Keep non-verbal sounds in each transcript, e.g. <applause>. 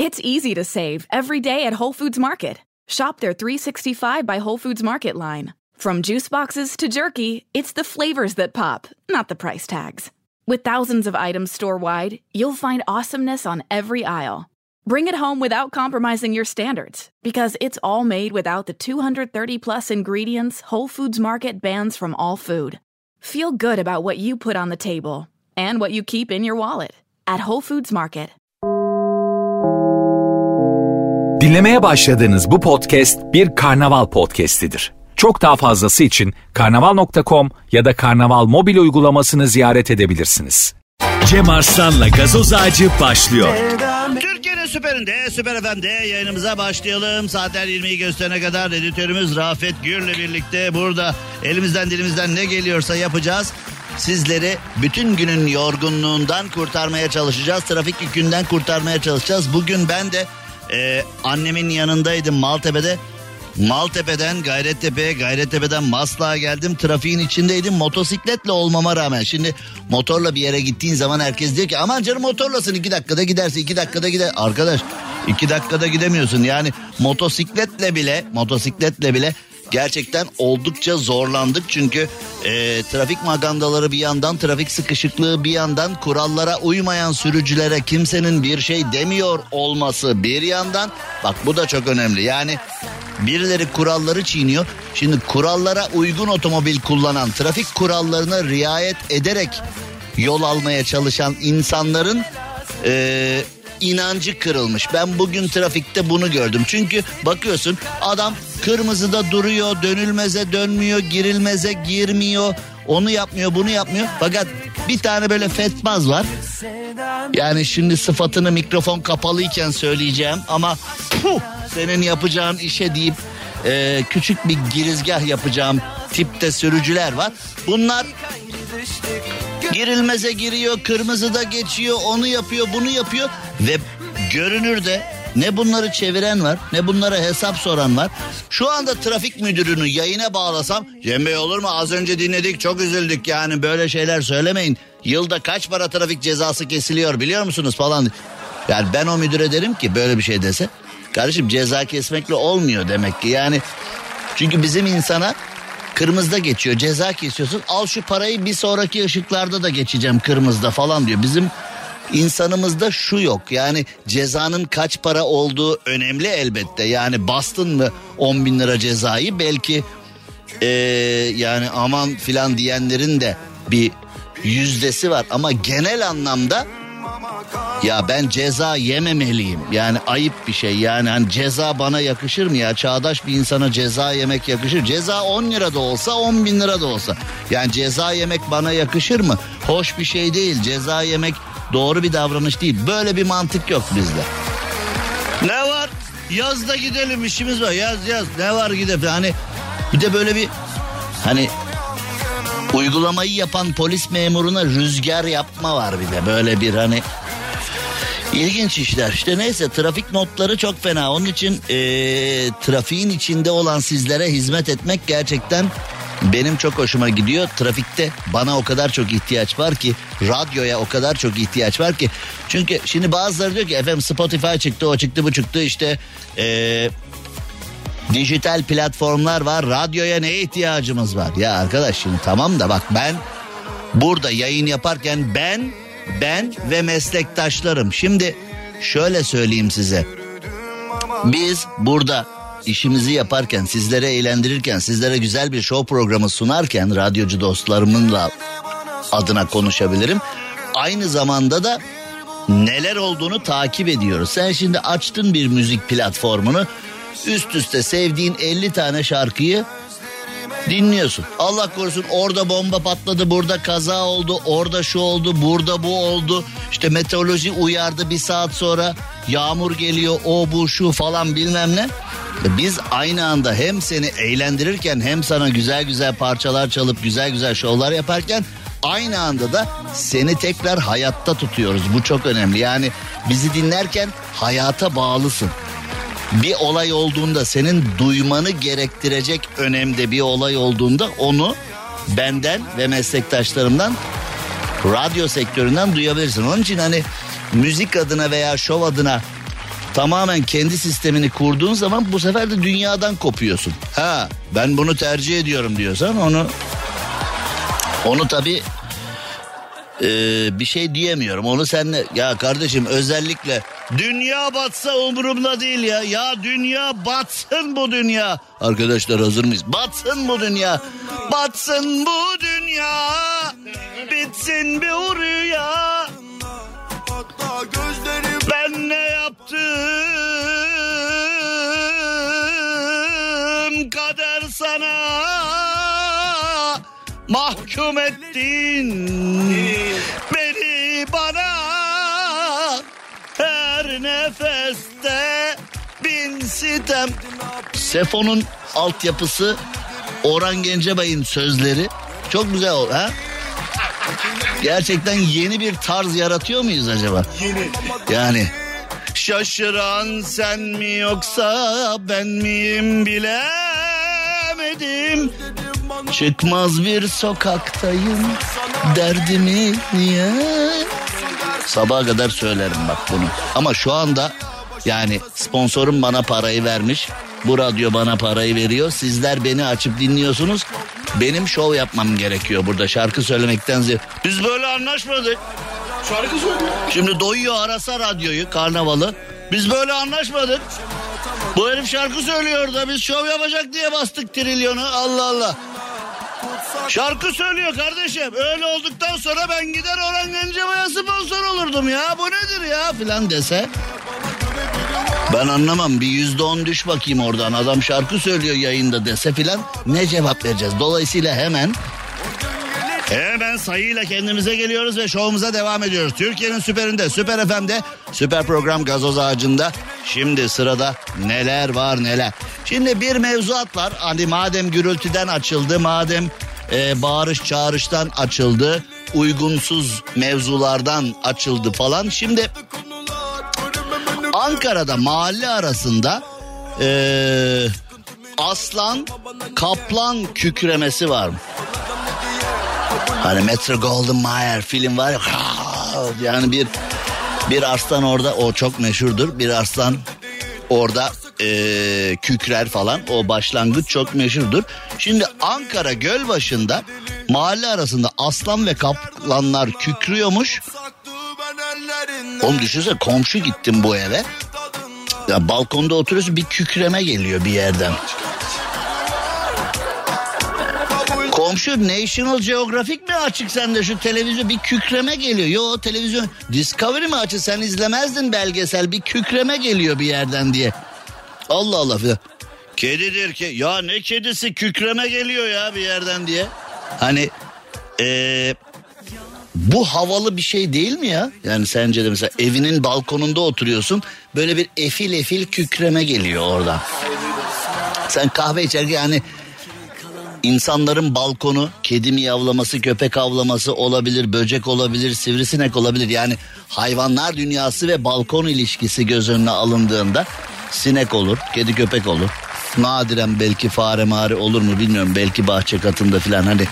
It's easy to save every day at Whole Foods Market. Shop their 365 by Whole Foods Market line. From juice boxes to jerky, it's the flavors that pop, not the price tags. With thousands of items store wide, you'll find awesomeness on every aisle. Bring it home without compromising your standards, because it's all made without the 230 plus ingredients Whole Foods Market bans from all food. Feel good about what you put on the table and what you keep in your wallet at Whole Foods Market. Dinlemeye başladığınız bu podcast bir karnaval podcastidir. Çok daha fazlası için karnaval.com ya da karnaval mobil uygulamasını ziyaret edebilirsiniz. Cem Arslan'la gazoz ağacı başlıyor. Türkiye'nin süperinde, süper FM'de yayınımıza başlayalım. Saatler 20'yi gösterene kadar editörümüz Rafet Gür'le birlikte burada elimizden dilimizden ne geliyorsa yapacağız. Sizleri bütün günün yorgunluğundan kurtarmaya çalışacağız. Trafik yükünden kurtarmaya çalışacağız. Bugün ben de e, annemin yanındaydım Maltepe'de. Maltepe'den Gayrettepe'ye, Gayrettepe'den Maslak'a geldim. Trafiğin içindeydim motosikletle olmama rağmen. Şimdi motorla bir yere gittiğin zaman herkes diyor ki aman canım motorlasın iki dakikada gidersin iki dakikada gider. Arkadaş iki dakikada gidemiyorsun yani motosikletle bile motosikletle bile gerçekten oldukça zorlandık çünkü e, trafik magandaları bir yandan trafik sıkışıklığı bir yandan kurallara uymayan sürücülere kimsenin bir şey demiyor olması bir yandan. Bak bu da çok önemli. Yani birileri kuralları çiğniyor. Şimdi kurallara uygun otomobil kullanan trafik kurallarına riayet ederek yol almaya çalışan insanların e, inancı kırılmış. Ben bugün trafikte bunu gördüm. Çünkü bakıyorsun adam kırmızıda duruyor, dönülmeze dönmüyor, girilmeze girmiyor. Onu yapmıyor, bunu yapmıyor. Fakat bir tane böyle fetmaz var. Yani şimdi sıfatını mikrofon kapalıyken söyleyeceğim ama puh, senin yapacağın işe deyip e, küçük bir girizgah yapacağım tipte sürücüler var. Bunlar girilmeze giriyor, kırmızıda geçiyor, onu yapıyor, bunu yapıyor ve görünürde ne bunları çeviren var ne bunlara hesap soran var. Şu anda trafik müdürünü yayına bağlasam Cem Bey olur mu az önce dinledik çok üzüldük yani böyle şeyler söylemeyin. Yılda kaç para trafik cezası kesiliyor biliyor musunuz falan. Yani ben o müdüre derim ki böyle bir şey dese. Kardeşim ceza kesmekle olmuyor demek ki yani. Çünkü bizim insana kırmızıda geçiyor. Ceza kesiyorsun. Al şu parayı bir sonraki ışıklarda da geçeceğim kırmızıda falan diyor. Bizim insanımızda şu yok. Yani cezanın kaç para olduğu önemli elbette. Yani bastın mı 10 bin lira cezayı belki ee, yani aman filan diyenlerin de bir yüzdesi var. Ama genel anlamda ya ben ceza yememeliyim. Yani ayıp bir şey. Yani hani ceza bana yakışır mı ya? Çağdaş bir insana ceza yemek yakışır. Ceza 10 lira da olsa 10 bin lira da olsa. Yani ceza yemek bana yakışır mı? Hoş bir şey değil. Ceza yemek doğru bir davranış değil. Böyle bir mantık yok bizde. Ne var? Yazda gidelim işimiz var. Yaz yaz. Ne var gidelim. Hani bir de böyle bir hani uygulamayı yapan polis memuruna rüzgar yapma var bir de. Böyle bir hani İlginç işler. İşte neyse trafik notları çok fena. Onun için ee, trafiğin içinde olan sizlere hizmet etmek gerçekten benim çok hoşuma gidiyor. Trafikte bana o kadar çok ihtiyaç var ki radyoya o kadar çok ihtiyaç var ki. Çünkü şimdi bazıları diyor ki efendim Spotify çıktı o çıktı bu çıktı işte ee, dijital platformlar var. Radyoya ne ihtiyacımız var? Ya arkadaş şimdi tamam da bak ben burada yayın yaparken ben ben ve meslektaşlarım. Şimdi şöyle söyleyeyim size. Biz burada işimizi yaparken, sizlere eğlendirirken, sizlere güzel bir show programı sunarken radyocu dostlarımınla adına konuşabilirim. Aynı zamanda da neler olduğunu takip ediyoruz. Sen şimdi açtın bir müzik platformunu. Üst üste sevdiğin 50 tane şarkıyı dinliyorsun. Allah korusun orada bomba patladı, burada kaza oldu, orada şu oldu, burada bu oldu. İşte meteoroloji uyardı bir saat sonra yağmur geliyor, o bu şu falan bilmem ne. Biz aynı anda hem seni eğlendirirken hem sana güzel güzel parçalar çalıp güzel güzel şovlar yaparken aynı anda da seni tekrar hayatta tutuyoruz. Bu çok önemli. Yani bizi dinlerken hayata bağlısın bir olay olduğunda senin duymanı gerektirecek önemde bir olay olduğunda onu benden ve meslektaşlarımdan radyo sektöründen duyabilirsin. Onun için hani müzik adına veya şov adına tamamen kendi sistemini kurduğun zaman bu sefer de dünyadan kopuyorsun. Ha ben bunu tercih ediyorum diyorsan onu onu tabi e, bir şey diyemiyorum. Onu senle ya kardeşim özellikle dünya batsa umurumda değil ya. Ya dünya batsın bu dünya. Arkadaşlar hazır mıyız? Batsın bu dünya. Batsın bu dünya. Bitsin bir rüya. Ben ne yaptım kader sana mahkum ettin beni bana her nefeste bin sitem. Sefo'nun altyapısı Orhan Gencebay'ın sözleri çok güzel o ha? Gerçekten yeni bir tarz yaratıyor muyuz acaba? Yeni. Yani şaşıran sen mi yoksa ben miyim bilemedim. Çıkmaz bir sokaktayım derdimi niye? Sabaha kadar söylerim bak bunu. Ama şu anda yani sponsorum bana parayı vermiş. Bu radyo bana parayı veriyor. Sizler beni açıp dinliyorsunuz. Benim şov yapmam gerekiyor burada şarkı söylemekten ziyade. Biz böyle anlaşmadık. Şarkı söylüyor. Şimdi doyuyor arasa radyoyu karnavalı. Biz böyle anlaşmadık. Bu herif şarkı söylüyor da biz şov yapacak diye bastık trilyonu. Allah Allah. Şarkı söylüyor kardeşim. Öyle olduktan sonra ben gider Orhan Gencebay'a sponsor olurdum ya. Bu nedir ya filan dese. Ben anlamam bir yüzde on düş bakayım oradan adam şarkı söylüyor yayında dese filan ne cevap vereceğiz? Dolayısıyla hemen Hemen sayıyla kendimize geliyoruz ve şovumuza devam ediyoruz. Türkiye'nin süperinde, süper FM'de, süper program gazoz ağacında. Şimdi sırada neler var neler. Şimdi bir mevzuat var. Hani madem gürültüden açıldı, madem e, bağırış çağrıştan açıldı, uygunsuz mevzulardan açıldı falan. Şimdi Ankara'da mahalle arasında e, aslan kaplan kükremesi var mı? Hani Metro Golden Mayer film var ya yani bir bir arslan orada o çok meşhurdur. Bir arslan orada e, kükrer falan o başlangıç çok meşhurdur. Şimdi Ankara Gölbaşı'nda mahalle arasında aslan ve kaplanlar kükrüyormuş. Oğlum düşünsene komşu gittim bu eve. Ya balkonda oturuyorsun bir kükreme geliyor bir yerden. Komşu National Geographic mi açık sende şu televizyon bir kükreme geliyor. Yo televizyon Discovery mi açık sen izlemezdin belgesel bir kükreme geliyor bir yerden diye. Allah Allah filan. Kedidir ki ya ne kedisi kükreme geliyor ya bir yerden diye. Hani ee, bu havalı bir şey değil mi ya? Yani sence de mesela evinin balkonunda oturuyorsun böyle bir efil efil kükreme geliyor oradan. Sen kahve içerken yani insanların balkonu kedi mi yavlaması köpek avlaması olabilir böcek olabilir sivrisinek olabilir yani hayvanlar dünyası ve balkon ilişkisi göz önüne alındığında sinek olur kedi köpek olur. Nadiren belki fare mare olur mu bilmiyorum. Belki bahçe katında filan. Hani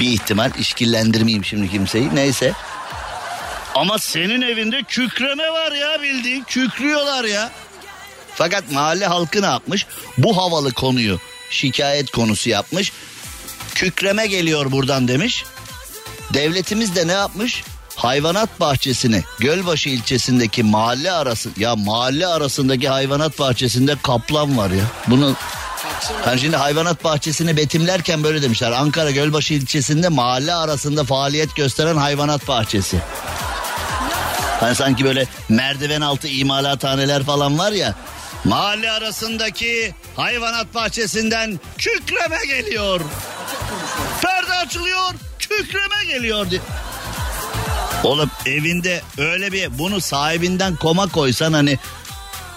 bir ihtimal işkillendirmeyeyim şimdi kimseyi. Neyse. Ama senin evinde kükreme var ya bildiğin. Kükrüyorlar ya. Fakat mahalle halkı ne yapmış? Bu havalı konuyu şikayet konusu yapmış. Kükreme geliyor buradan demiş. Devletimiz de ne yapmış? Hayvanat bahçesini Gölbaşı ilçesindeki mahalle arası ya mahalle arasındaki hayvanat bahçesinde kaplan var ya. Bunu hani şimdi hayvanat bahçesini betimlerken böyle demişler. Ankara Gölbaşı ilçesinde mahalle arasında faaliyet gösteren hayvanat bahçesi. Hani sanki böyle merdiven altı imalathaneler falan var ya. Mahalle arasındaki hayvanat bahçesinden kükreme geliyor. Perde açılıyor, kükreme geliyor diye. Oğlum evinde öyle bir bunu sahibinden koma koysan hani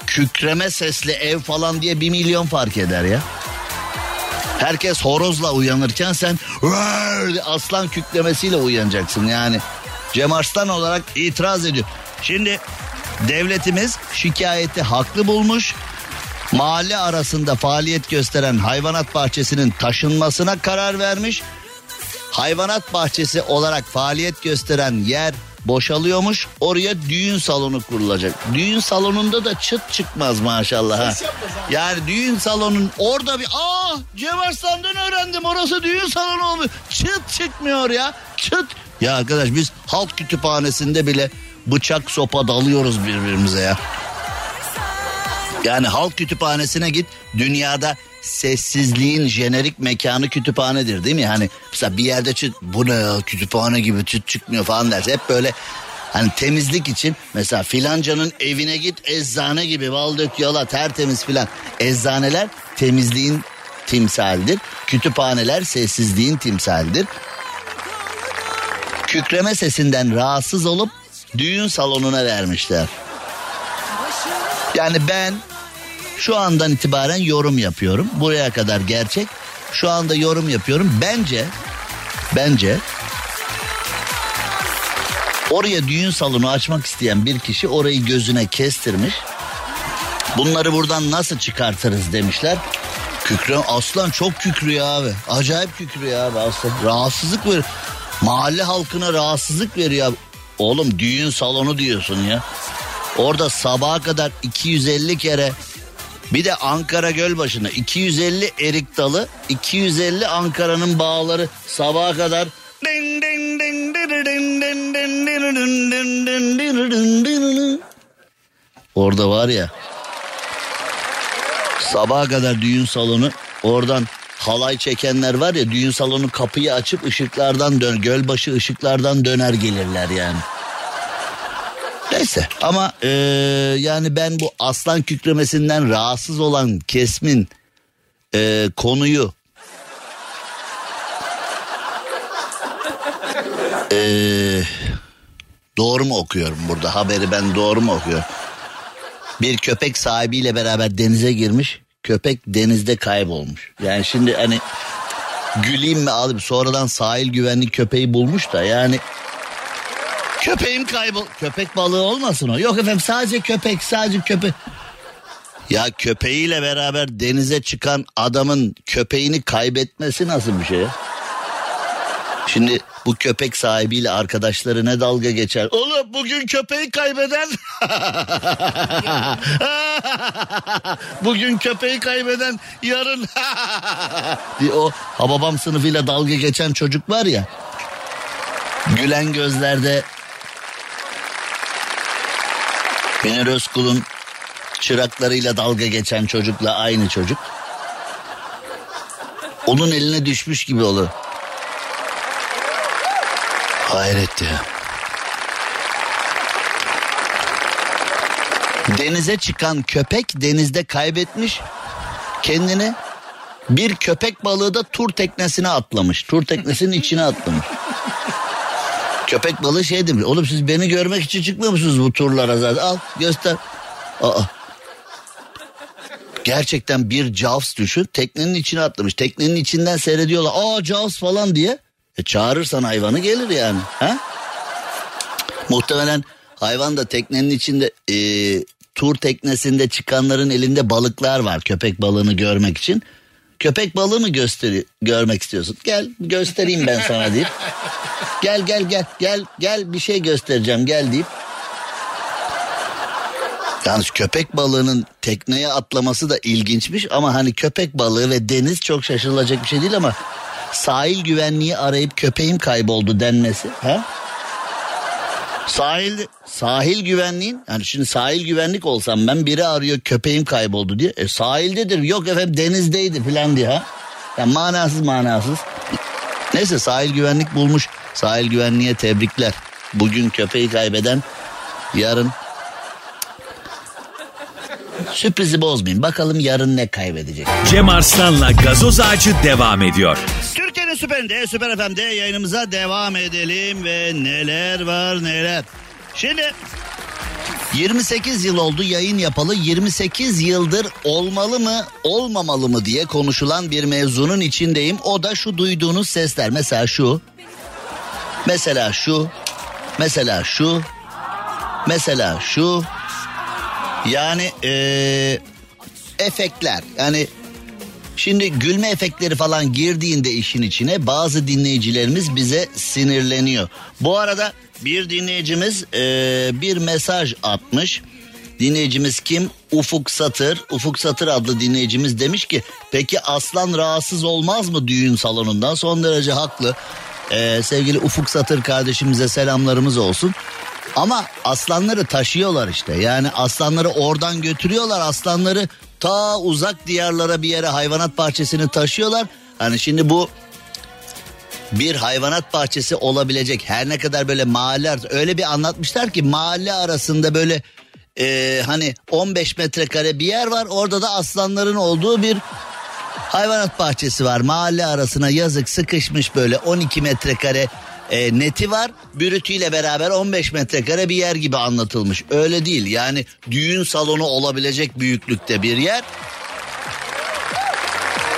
kükreme sesli ev falan diye bir milyon fark eder ya. Herkes horozla uyanırken sen aslan kükremesiyle uyanacaksın yani. Cem Arslan olarak itiraz ediyor. Şimdi devletimiz şikayeti haklı bulmuş. Mahalle arasında faaliyet gösteren hayvanat bahçesinin taşınmasına karar vermiş. Hayvanat bahçesi olarak faaliyet gösteren yer boşalıyormuş. Oraya düğün salonu kurulacak. Düğün salonunda da çıt çıkmaz maşallah. Ha. Yani düğün salonun orada bir aa Cem Arslan'dan öğrendim orası düğün salonu olmuş. Çıt çıkmıyor ya. Çıt. Ya arkadaş biz halk kütüphanesinde bile bıçak sopa dalıyoruz birbirimize ya. Yani halk kütüphanesine git dünyada sessizliğin jenerik mekanı kütüphanedir değil mi? Hani mesela bir yerde çıt bu ne ya kütüphane gibi çıt çıkmıyor falan derse hep böyle hani temizlik için mesela filancanın evine git eczane gibi bal dök yala tertemiz filan. Eczaneler temizliğin timsaldir. Kütüphaneler sessizliğin timsaldir. Kükreme sesinden rahatsız olup düğün salonuna vermişler. Yani ben şu andan itibaren yorum yapıyorum. Buraya kadar gerçek. Şu anda yorum yapıyorum. Bence bence oraya düğün salonu açmak isteyen bir kişi orayı gözüne kestirmiş. Bunları buradan nasıl çıkartırız demişler. Kükre aslan çok kükrüyor abi. Acayip kükrüyor abi aslan. Rahatsızlık veriyor. Mahalle halkına rahatsızlık veriyor. Oğlum düğün salonu diyorsun ya. Orada sabaha kadar 250 kere bir de Ankara Gölbaşı'na 250 erik dalı, 250 Ankara'nın bağları sabaha kadar. Orada var ya. Sabaha kadar düğün salonu oradan halay çekenler var ya düğün salonu kapıyı açıp ışıklardan dön gölbaşı ışıklardan döner gelirler yani. Neyse ama e, yani ben bu aslan kükremesinden rahatsız olan kesmin e, konuyu e, doğru mu okuyorum burada haberi ben doğru mu okuyorum? Bir köpek sahibiyle beraber denize girmiş köpek denizde kaybolmuş. Yani şimdi hani güleyim mi alıp sonradan sahil güvenlik köpeği bulmuş da yani Köpeğim kaybol. Köpek balığı olmasın o. Yok efendim sadece köpek sadece köpek. Ya köpeğiyle beraber denize çıkan adamın köpeğini kaybetmesi nasıl bir şey? Şimdi bu köpek sahibiyle arkadaşları ne dalga geçer. Oğlum bugün köpeği kaybeden. <laughs> bugün köpeği kaybeden yarın. <laughs> o hababam sınıfıyla dalga geçen çocuk var ya. Gülen gözlerde Münir Özkul'un çıraklarıyla dalga geçen çocukla aynı çocuk. Onun eline düşmüş gibi olur. Hayret ya. Denize çıkan köpek denizde kaybetmiş kendini. Bir köpek balığı da tur teknesine atlamış. Tur teknesinin içine atlamış. Köpek balığı şey demiş. Oğlum siz beni görmek için çıkmıyor musunuz bu turlara zaten? Al göster. Aa. Gerçekten bir Jaws düşün. Teknenin içine atlamış. Teknenin içinden seyrediyorlar. Aa Jaws falan diye. E çağırırsan hayvanı gelir yani. Ha? Muhtemelen hayvan da teknenin içinde e, tur teknesinde çıkanların elinde balıklar var köpek balığını görmek için. Köpek balığı mı gösteri görmek istiyorsun? Gel göstereyim ben sana deyip. Gel gel gel gel gel bir şey göstereceğim gel deyip. Yalnız köpek balığının tekneye atlaması da ilginçmiş ama hani köpek balığı ve deniz çok şaşırılacak bir şey değil ama sahil güvenliği arayıp köpeğim kayboldu denmesi. Ha? Sahil sahil güvenliğin yani şimdi sahil güvenlik olsam ben biri arıyor köpeğim kayboldu diye. E sahildedir yok efendim denizdeydi falan diye ha. Yani manasız manasız. Neyse sahil güvenlik bulmuş. Sahil güvenliğe tebrikler. Bugün köpeği kaybeden yarın Sürprizi bozmayın. Bakalım yarın ne kaybedecek. Cem Arslan'la gazoz ağacı devam ediyor. Türkiye'nin süperinde, süper FM'de yayınımıza devam edelim ve neler var neler. Şimdi 28 yıl oldu yayın yapalı. 28 yıldır olmalı mı olmamalı mı diye konuşulan bir mevzunun içindeyim. O da şu duyduğunuz sesler. Mesela şu. Mesela şu. Mesela şu. Mesela şu. Yani ee, efektler. Yani Şimdi gülme efektleri falan girdiğinde işin içine bazı dinleyicilerimiz bize sinirleniyor. Bu arada bir dinleyicimiz e, bir mesaj atmış. Dinleyicimiz kim? Ufuk Satır. Ufuk Satır adlı dinleyicimiz demiş ki peki aslan rahatsız olmaz mı düğün salonundan? Son derece haklı. Ee, sevgili Ufuk Satır kardeşimize selamlarımız olsun. Ama aslanları taşıyorlar işte. Yani aslanları oradan götürüyorlar. Aslanları ta uzak diyarlara bir yere hayvanat bahçesini taşıyorlar. Hani şimdi bu bir hayvanat bahçesi olabilecek her ne kadar böyle mahalle öyle bir anlatmışlar ki mahalle arasında böyle e, hani 15 metrekare bir yer var orada da aslanların olduğu bir hayvanat bahçesi var mahalle arasına yazık sıkışmış böyle 12 metrekare e, neti var bürütüyle beraber 15 metrekare bir yer gibi anlatılmış öyle değil yani düğün salonu olabilecek büyüklükte bir yer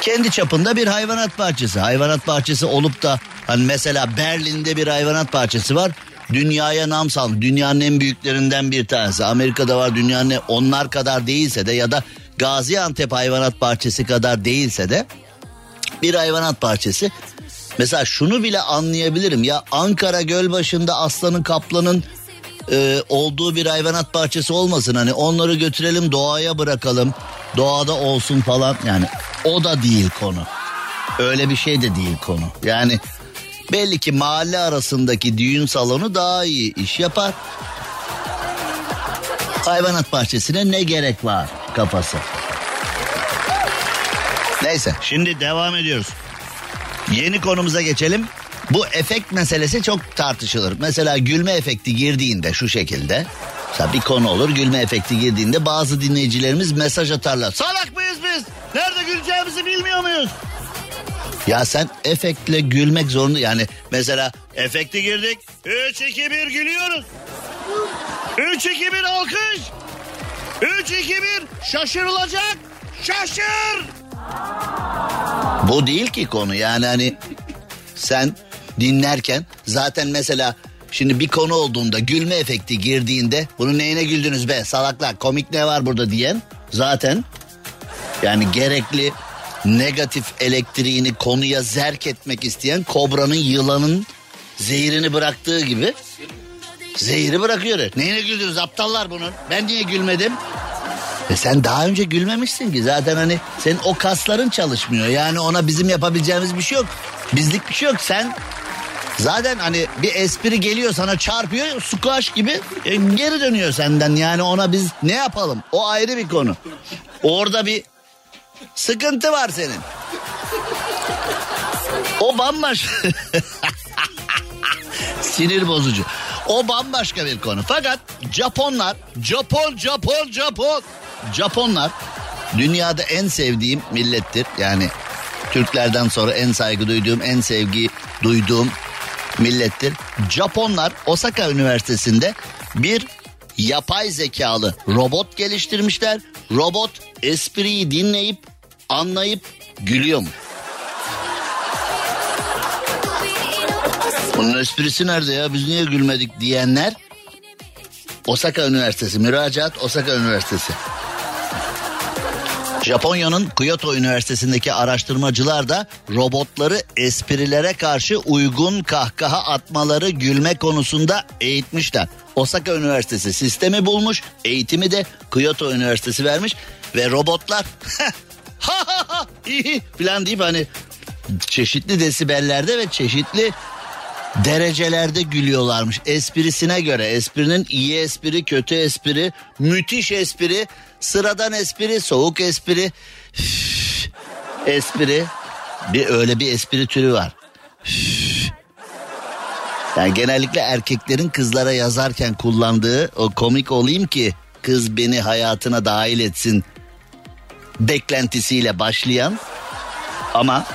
kendi çapında bir hayvanat bahçesi. Hayvanat bahçesi olup da hani mesela Berlin'de bir hayvanat bahçesi var. Dünyaya nam sal. Dünyanın en büyüklerinden bir tanesi. Amerika'da var dünyanın onlar kadar değilse de ya da Gaziantep hayvanat bahçesi kadar değilse de bir hayvanat bahçesi. Mesela şunu bile anlayabilirim ya Ankara Gölbaşı'nda aslanın kaplanın e, olduğu bir hayvanat bahçesi olmasın. Hani onları götürelim doğaya bırakalım. Doğada olsun falan yani o da değil konu. Öyle bir şey de değil konu. Yani belli ki mahalle arasındaki düğün salonu daha iyi iş yapar. Hayvanat bahçesine ne gerek var kafası. Neyse şimdi devam ediyoruz. Yeni konumuza geçelim. Bu efekt meselesi çok tartışılır. Mesela gülme efekti girdiğinde şu şekilde. Mesela bir konu olur gülme efekti girdiğinde bazı dinleyicilerimiz mesaj atarlar. Salak mıyız biz? Nerede güleceğimizi bilmiyor muyuz? Ya sen efektle gülmek zorunda yani mesela efekti girdik. 3 2 1 gülüyoruz. 3 2 1 alkış. 3 2 1 şaşırılacak. Şaşır. Bu değil ki konu yani hani sen dinlerken zaten mesela şimdi bir konu olduğunda gülme efekti girdiğinde bunu neyine güldünüz be salaklar komik ne var burada diyen zaten yani gerekli negatif elektriğini konuya zerk etmek isteyen kobranın yılanın zehirini bıraktığı gibi zehiri bırakıyor. Neyine güldünüz aptallar bunun ben niye gülmedim? E sen daha önce gülmemişsin ki zaten hani senin o kasların çalışmıyor. Yani ona bizim yapabileceğimiz bir şey yok. Bizlik bir şey yok. Sen zaten hani bir espri geliyor sana çarpıyor squash gibi e, geri dönüyor senden. Yani ona biz ne yapalım? O ayrı bir konu. Orada bir sıkıntı var senin. O bambaşka. <laughs> Sinir bozucu. O bambaşka bir konu. Fakat Japonlar, Japon, Japon, Japon. Japonlar dünyada en sevdiğim millettir. Yani Türklerden sonra en saygı duyduğum, en sevgi duyduğum millettir. Japonlar Osaka Üniversitesi'nde bir yapay zekalı robot geliştirmişler. Robot espriyi dinleyip anlayıp gülüyor mu? Bunun esprisi nerede ya biz niye gülmedik diyenler Osaka Üniversitesi müracaat Osaka Üniversitesi. Japonya'nın Kyoto Üniversitesi'ndeki araştırmacılar da robotları esprilere karşı uygun kahkaha atmaları gülme konusunda eğitmişler. Osaka Üniversitesi sistemi bulmuş, eğitimi de Kyoto Üniversitesi vermiş ve robotlar <laughs> ha ha ha iyi falan deyip hani çeşitli desibellerde ve çeşitli derecelerde gülüyorlarmış esprisine göre. Esprinin iyi espri, kötü espri, müthiş espri, sıradan espri, soğuk espri, üf, espri. Bir öyle bir espri türü var. Üf. Yani genellikle erkeklerin kızlara yazarken kullandığı o komik olayım ki kız beni hayatına dahil etsin beklentisiyle başlayan ama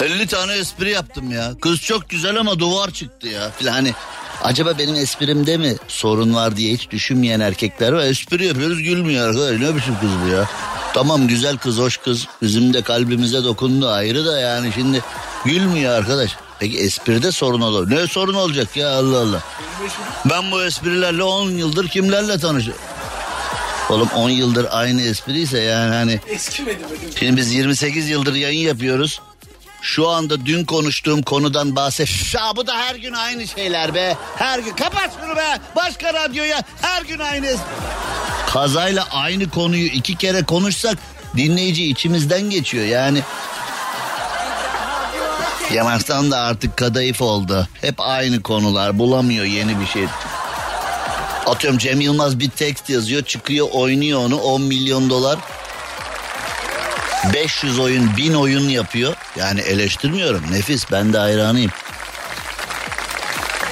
50 tane espri yaptım ya. Kız çok güzel ama duvar çıktı ya. Filan hani acaba benim esprimde mi sorun var diye hiç düşünmeyen erkekler var. Espri yapıyoruz gülmüyor arkadaş. Ne biçim kız bu ya? Tamam güzel kız, hoş kız. Bizim de kalbimize dokundu ayrı da yani şimdi gülmüyor arkadaş. Peki espride sorun olur. Ne sorun olacak ya Allah Allah. Ben bu esprilerle 10 yıldır kimlerle tanışıyorum. Oğlum 10 yıldır aynı espriyse yani hani. Şimdi biz 28 yıldır yayın yapıyoruz. Şu anda dün konuştuğum konudan bahset. Ya bu da her gün aynı şeyler be. Her gün kapat şunu be. Başka radyoya her gün aynı. Kazayla aynı konuyu iki kere konuşsak dinleyici içimizden geçiyor yani. Yamastan da artık kadayıf oldu. Hep aynı konular bulamıyor yeni bir şey. Atıyorum Cem Yılmaz bir tekst yazıyor çıkıyor oynuyor onu 10 milyon dolar 500 oyun 1000 oyun yapıyor. Yani eleştirmiyorum nefis ben de hayranıyım.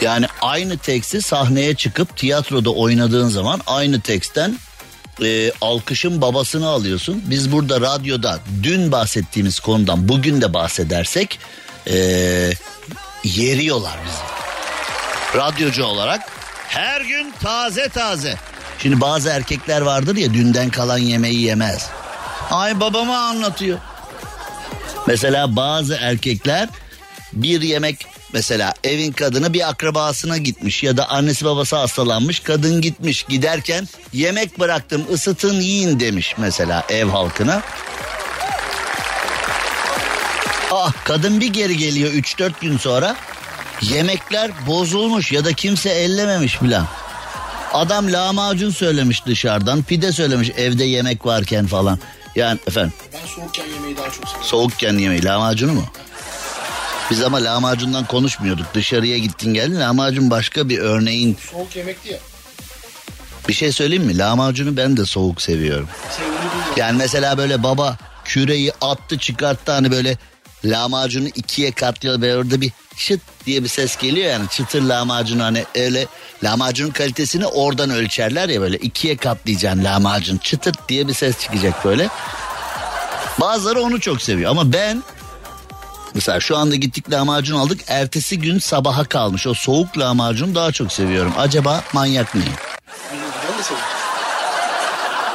Yani aynı teksti sahneye çıkıp tiyatroda oynadığın zaman aynı teksten e, alkışın babasını alıyorsun. Biz burada radyoda dün bahsettiğimiz konudan bugün de bahsedersek e, yeriyorlar bizi. Radyocu olarak her gün taze taze. Şimdi bazı erkekler vardır ya dünden kalan yemeği yemez. Ay babama anlatıyor. Mesela bazı erkekler bir yemek mesela evin kadını bir akrabasına gitmiş ya da annesi babası hastalanmış kadın gitmiş giderken yemek bıraktım ısıtın yiyin demiş mesela ev halkına. Ah kadın bir geri geliyor 3-4 gün sonra yemekler bozulmuş ya da kimse ellememiş bile. Adam lahmacun söylemiş dışarıdan pide söylemiş evde yemek varken falan. Yani efendim. Ben soğukken yemeği daha çok seviyorum. Soğukken yemeği lahmacunu mu? Biz ama lahmacundan konuşmuyorduk. Dışarıya gittin geldin lahmacun başka bir örneğin. Soğuk yemekti ya. Bir şey söyleyeyim mi? Lahmacunu ben de soğuk seviyorum. Sevgili. Yani mesela böyle baba küreyi attı çıkarttı hani böyle lahmacunu ikiye katlıyor ve orada bir çıt diye bir ses geliyor yani çıtır lahmacun hani öyle lahmacunun kalitesini oradan ölçerler ya böyle ikiye katlayacaksın lahmacun çıtırt diye bir ses çıkacak böyle. Bazıları onu çok seviyor ama ben mesela şu anda gittik lahmacun aldık ertesi gün sabaha kalmış o soğuk lahmacunu daha çok seviyorum. Acaba manyak mıyım?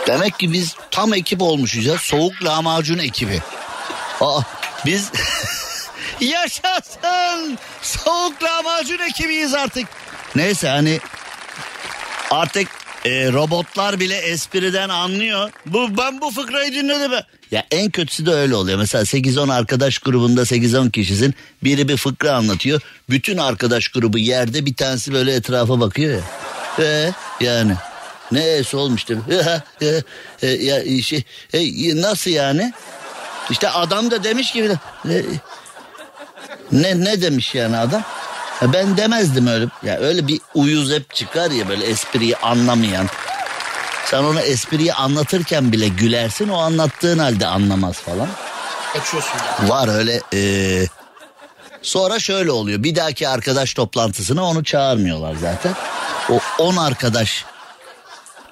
Demek ki biz tam ekip olmuşuz ya. Soğuk lahmacun ekibi. Aa, biz <laughs> yaşasın. Soğuk lahmacun ekibiyiz artık. Neyse hani artık e, robotlar bile espriden anlıyor. Bu ben bu fıkrayı dinledim. be. Ya en kötüsü de öyle oluyor. Mesela 8-10 arkadaş grubunda 8-10 kişisin. Biri bir fıkra anlatıyor. Bütün arkadaş grubu yerde bir tanesi böyle etrafa bakıyor ya. E, yani ne es olmuştu? <laughs> E, ya şey e, nasıl yani? İşte adam da demiş ki e, ne ne demiş yani adam? Ya ben demezdim öyle. Ya öyle bir uyuz hep çıkar ya böyle espriyi anlamayan. Sen ona espriyi anlatırken bile gülersin o anlattığın halde anlamaz falan. Kaçıyorsun. Var öyle eee, Sonra şöyle oluyor. Bir dahaki arkadaş toplantısına onu çağırmıyorlar zaten. O 10 arkadaş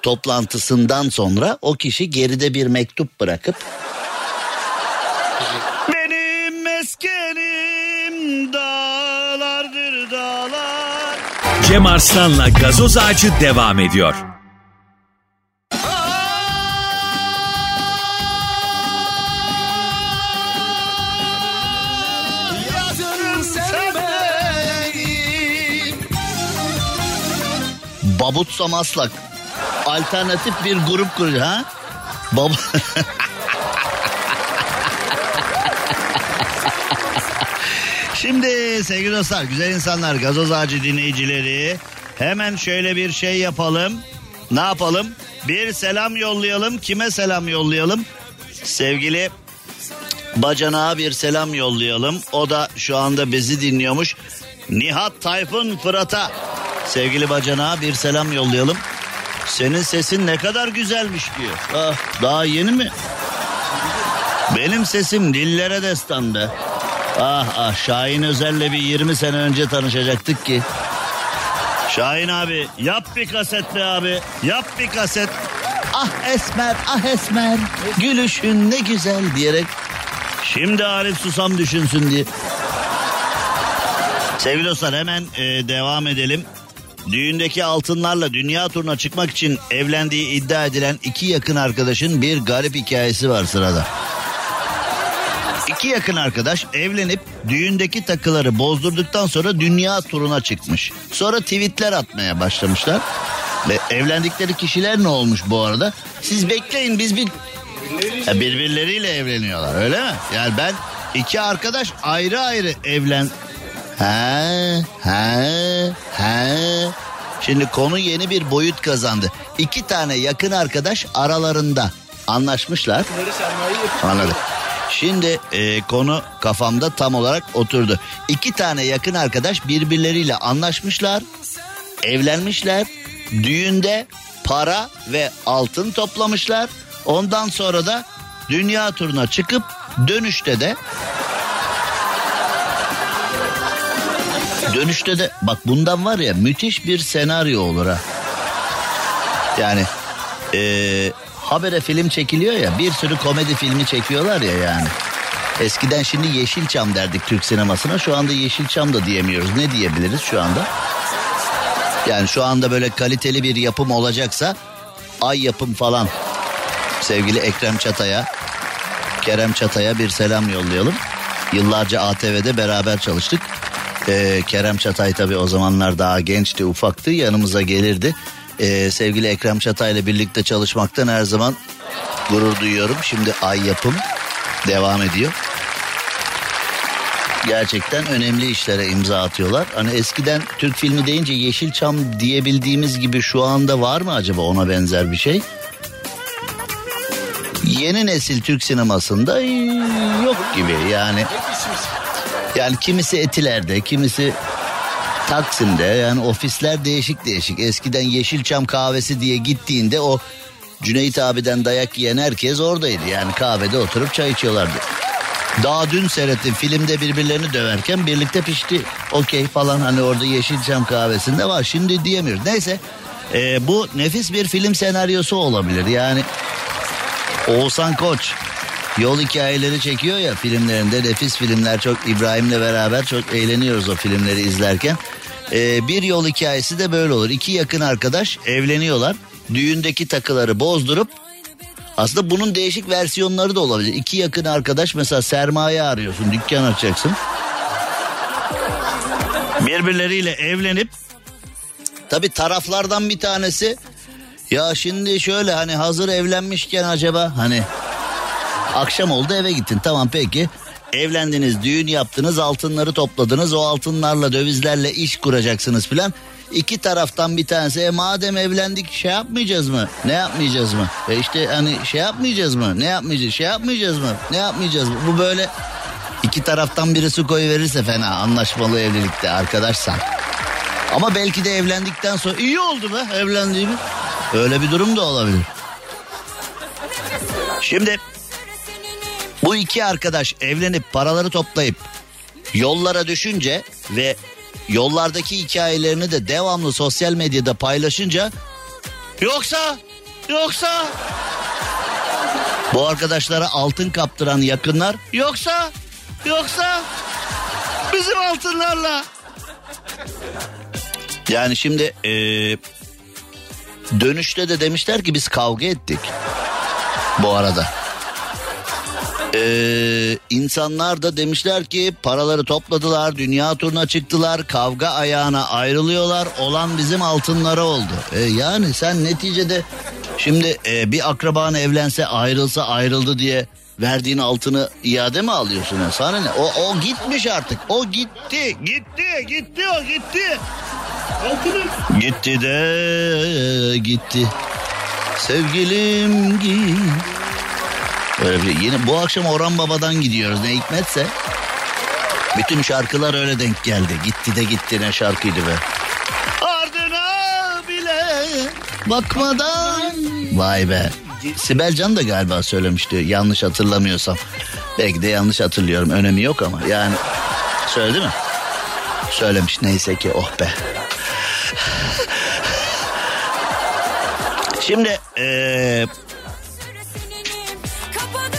toplantısından sonra o kişi geride bir mektup bırakıp meskenim dağlardır dağlar. Cem Arslan'la gazoz ağacı devam ediyor. Babutsa Maslak. Alternatif bir grup kuruyor ha? Bab <laughs> Şimdi sevgili dostlar, güzel insanlar, gazoz ağacı dinleyicileri hemen şöyle bir şey yapalım. Ne yapalım? Bir selam yollayalım. Kime selam yollayalım? Sevgili Bacanağa bir selam yollayalım. O da şu anda bizi dinliyormuş. Nihat Tayfun Fırat'a. Sevgili Bacanağa bir selam yollayalım. Senin sesin ne kadar güzelmiş diyor. Ah, daha yeni mi? Benim sesim dillere destan be. Ah ah Şahin Özer'le bir 20 sene önce tanışacaktık ki. Şahin abi yap bir kaset be abi. Yap bir kaset. Ah Esmer ah Esmer gülüşün ne güzel diyerek. Şimdi Arif Susam düşünsün diye. Sevgili dostlar hemen e, devam edelim. Düğündeki altınlarla dünya turuna çıkmak için evlendiği iddia edilen iki yakın arkadaşın bir garip hikayesi var sırada. İki yakın arkadaş evlenip düğündeki takıları bozdurduktan sonra dünya turuna çıkmış. Sonra tweetler atmaya başlamışlar. Ve evlendikleri kişiler ne olmuş bu arada? Siz bekleyin biz bir... Ha, birbirleriyle evleniyorlar öyle mi? Yani ben iki arkadaş ayrı ayrı evlen... He, he, he. Şimdi konu yeni bir boyut kazandı. İki tane yakın arkadaş aralarında anlaşmışlar. Anladım. Şimdi e, konu kafamda tam olarak oturdu. İki tane yakın arkadaş birbirleriyle anlaşmışlar, evlenmişler, düğünde para ve altın toplamışlar. Ondan sonra da dünya turuna çıkıp dönüşte de dönüşte de bak bundan var ya müthiş bir senaryo olur ha. Yani eee habere film çekiliyor ya bir sürü komedi filmi çekiyorlar ya yani. Eskiden şimdi Yeşilçam derdik Türk sinemasına şu anda Yeşilçam da diyemiyoruz. Ne diyebiliriz şu anda? Yani şu anda böyle kaliteli bir yapım olacaksa ay yapım falan. Sevgili Ekrem Çatay'a, Kerem Çatay'a bir selam yollayalım. Yıllarca ATV'de beraber çalıştık. Ee, Kerem Çatay tabii o zamanlar daha gençti, ufaktı. Yanımıza gelirdi. Ee, sevgili Ekrem Çatay ile birlikte çalışmaktan her zaman gurur duyuyorum. Şimdi Ay Yapım devam ediyor. Gerçekten önemli işlere imza atıyorlar. Hani eskiden Türk filmi deyince Yeşilçam diyebildiğimiz gibi şu anda var mı acaba ona benzer bir şey? Yeni nesil Türk sinemasında yok gibi yani. Yani kimisi Etiler'de, kimisi Taksim'de. Yani ofisler değişik değişik. Eskiden Yeşilçam kahvesi diye gittiğinde o Cüneyt abiden dayak yiyen herkes oradaydı. Yani kahvede oturup çay içiyorlardı. Daha dün seyrettim filmde birbirlerini döverken birlikte pişti. Okey falan hani orada Yeşilçam kahvesinde var. Şimdi diyemiyoruz. Neyse e, bu nefis bir film senaryosu olabilir. Yani Oğuzhan Koç yol hikayeleri çekiyor ya filmlerinde nefis filmler çok İbrahim'le beraber çok eğleniyoruz o filmleri izlerken. Ee, bir yol hikayesi de böyle olur. İki yakın arkadaş evleniyorlar. Düğündeki takıları bozdurup aslında bunun değişik versiyonları da olabilir. İki yakın arkadaş mesela sermaye arıyorsun dükkan açacaksın. Birbirleriyle evlenip tabi taraflardan bir tanesi ya şimdi şöyle hani hazır evlenmişken acaba hani akşam oldu eve gittin tamam peki evlendiniz düğün yaptınız altınları topladınız o altınlarla dövizlerle iş kuracaksınız filan. İki taraftan bir tanesi e madem evlendik şey yapmayacağız mı? Ne yapmayacağız mı? E işte hani şey yapmayacağız mı? Ne yapmayacağız? Şey yapmayacağız mı? Ne yapmayacağız mı? Bu böyle iki taraftan biri su koyu verirse fena anlaşmalı evlilikte arkadaşsan. Ama belki de evlendikten sonra iyi oldu be evlendiğimiz. Öyle bir durum da olabilir. Şimdi bu iki arkadaş evlenip paraları toplayıp yollara düşünce ve yollardaki hikayelerini de devamlı sosyal medyada paylaşınca yoksa yoksa bu arkadaşlara altın kaptıran yakınlar yoksa yoksa bizim altınlarla yani şimdi eee, dönüşte de demişler ki biz kavga ettik bu arada. Ee, insanlar da demişler ki paraları topladılar, dünya turuna çıktılar, kavga ayağına ayrılıyorlar, olan bizim altınlara oldu. Ee, yani sen neticede şimdi e, bir akraban evlense ayrılsa ayrıldı diye verdiğin altını iade mi alıyorsun? ya? Sana ne? O, o gitmiş artık. O gitti, gitti, gitti o gitti. Altını. Gitti de gitti. Sevgilim git. Öyle bir yine bu akşam Orhan Baba'dan gidiyoruz ne hikmetse. Bütün şarkılar öyle denk geldi. Gitti de gitti ne şarkıydı be. Ardına bile bakmadan. Vay be. Sibel Can da galiba söylemişti yanlış hatırlamıyorsam. Belki de yanlış hatırlıyorum önemi yok ama yani söyledi mi? Söylemiş neyse ki oh be. Şimdi eee,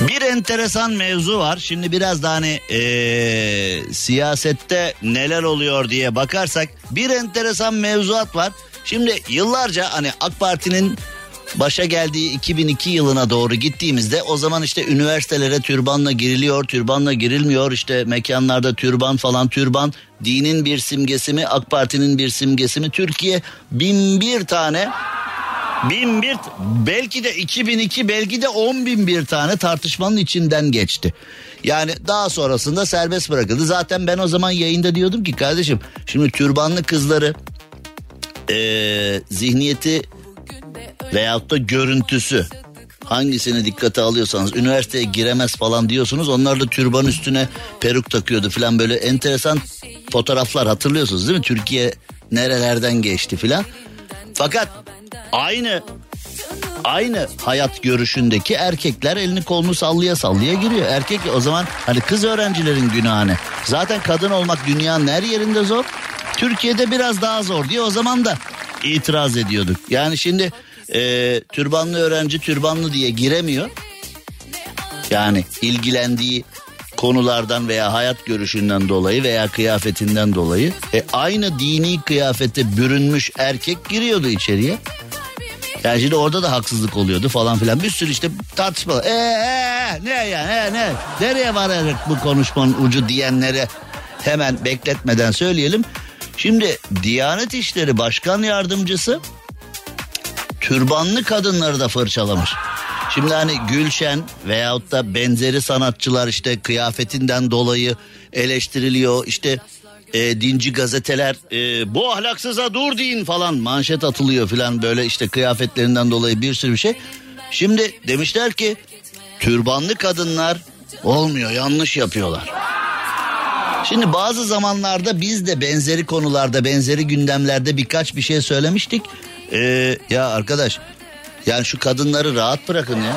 bir enteresan mevzu var. Şimdi biraz da hani eee, siyasette neler oluyor diye bakarsak bir enteresan mevzuat var. Şimdi yıllarca hani AK Parti'nin başa geldiği 2002 yılına doğru gittiğimizde o zaman işte üniversitelere türbanla giriliyor, türbanla girilmiyor. işte mekanlarda türban falan türban dinin bir simgesi mi AK Parti'nin bir simgesi mi? Türkiye bin bir tane bin bir belki de 2002 belki de 10 bin bir tane tartışmanın içinden geçti. Yani daha sonrasında serbest bırakıldı. Zaten ben o zaman yayında diyordum ki kardeşim şimdi türbanlı kızları eee, zihniyeti veyahut da görüntüsü hangisini dikkate alıyorsanız üniversiteye giremez falan diyorsunuz. Onlar da türban üstüne peruk takıyordu falan böyle enteresan fotoğraflar hatırlıyorsunuz değil mi? Türkiye nerelerden geçti falan. Fakat aynı aynı hayat görüşündeki erkekler elini kolunu sallaya sallaya giriyor. Erkek o zaman hani kız öğrencilerin günahı. Zaten kadın olmak dünyanın her yerinde zor. Türkiye'de biraz daha zor diye o zaman da itiraz ediyorduk. Yani şimdi e, türbanlı öğrenci türbanlı diye giremiyor. Yani ilgilendiği konulardan veya hayat görüşünden dolayı veya kıyafetinden dolayı e, aynı dini kıyafete bürünmüş erkek giriyordu içeriye. Yani şimdi orada da haksızlık oluyordu falan filan. Bir sürü işte tartışma. Ee, ee, ne ya ne ne? Nereye varacak bu konuşmanın ucu diyenlere hemen bekletmeden söyleyelim. Şimdi Diyanet İşleri Başkan Yardımcısı türbanlı kadınları da fırçalamış. Şimdi hani Gülşen veyahut da benzeri sanatçılar işte kıyafetinden dolayı eleştiriliyor. İşte e, dinci gazeteler e, bu ahlaksıza dur deyin falan manşet atılıyor falan böyle işte kıyafetlerinden dolayı bir sürü bir şey. Şimdi demişler ki türbanlı kadınlar olmuyor yanlış yapıyorlar. Şimdi bazı zamanlarda biz de benzeri konularda benzeri gündemlerde birkaç bir şey söylemiştik. Ee, ya arkadaş yani şu kadınları rahat bırakın ya.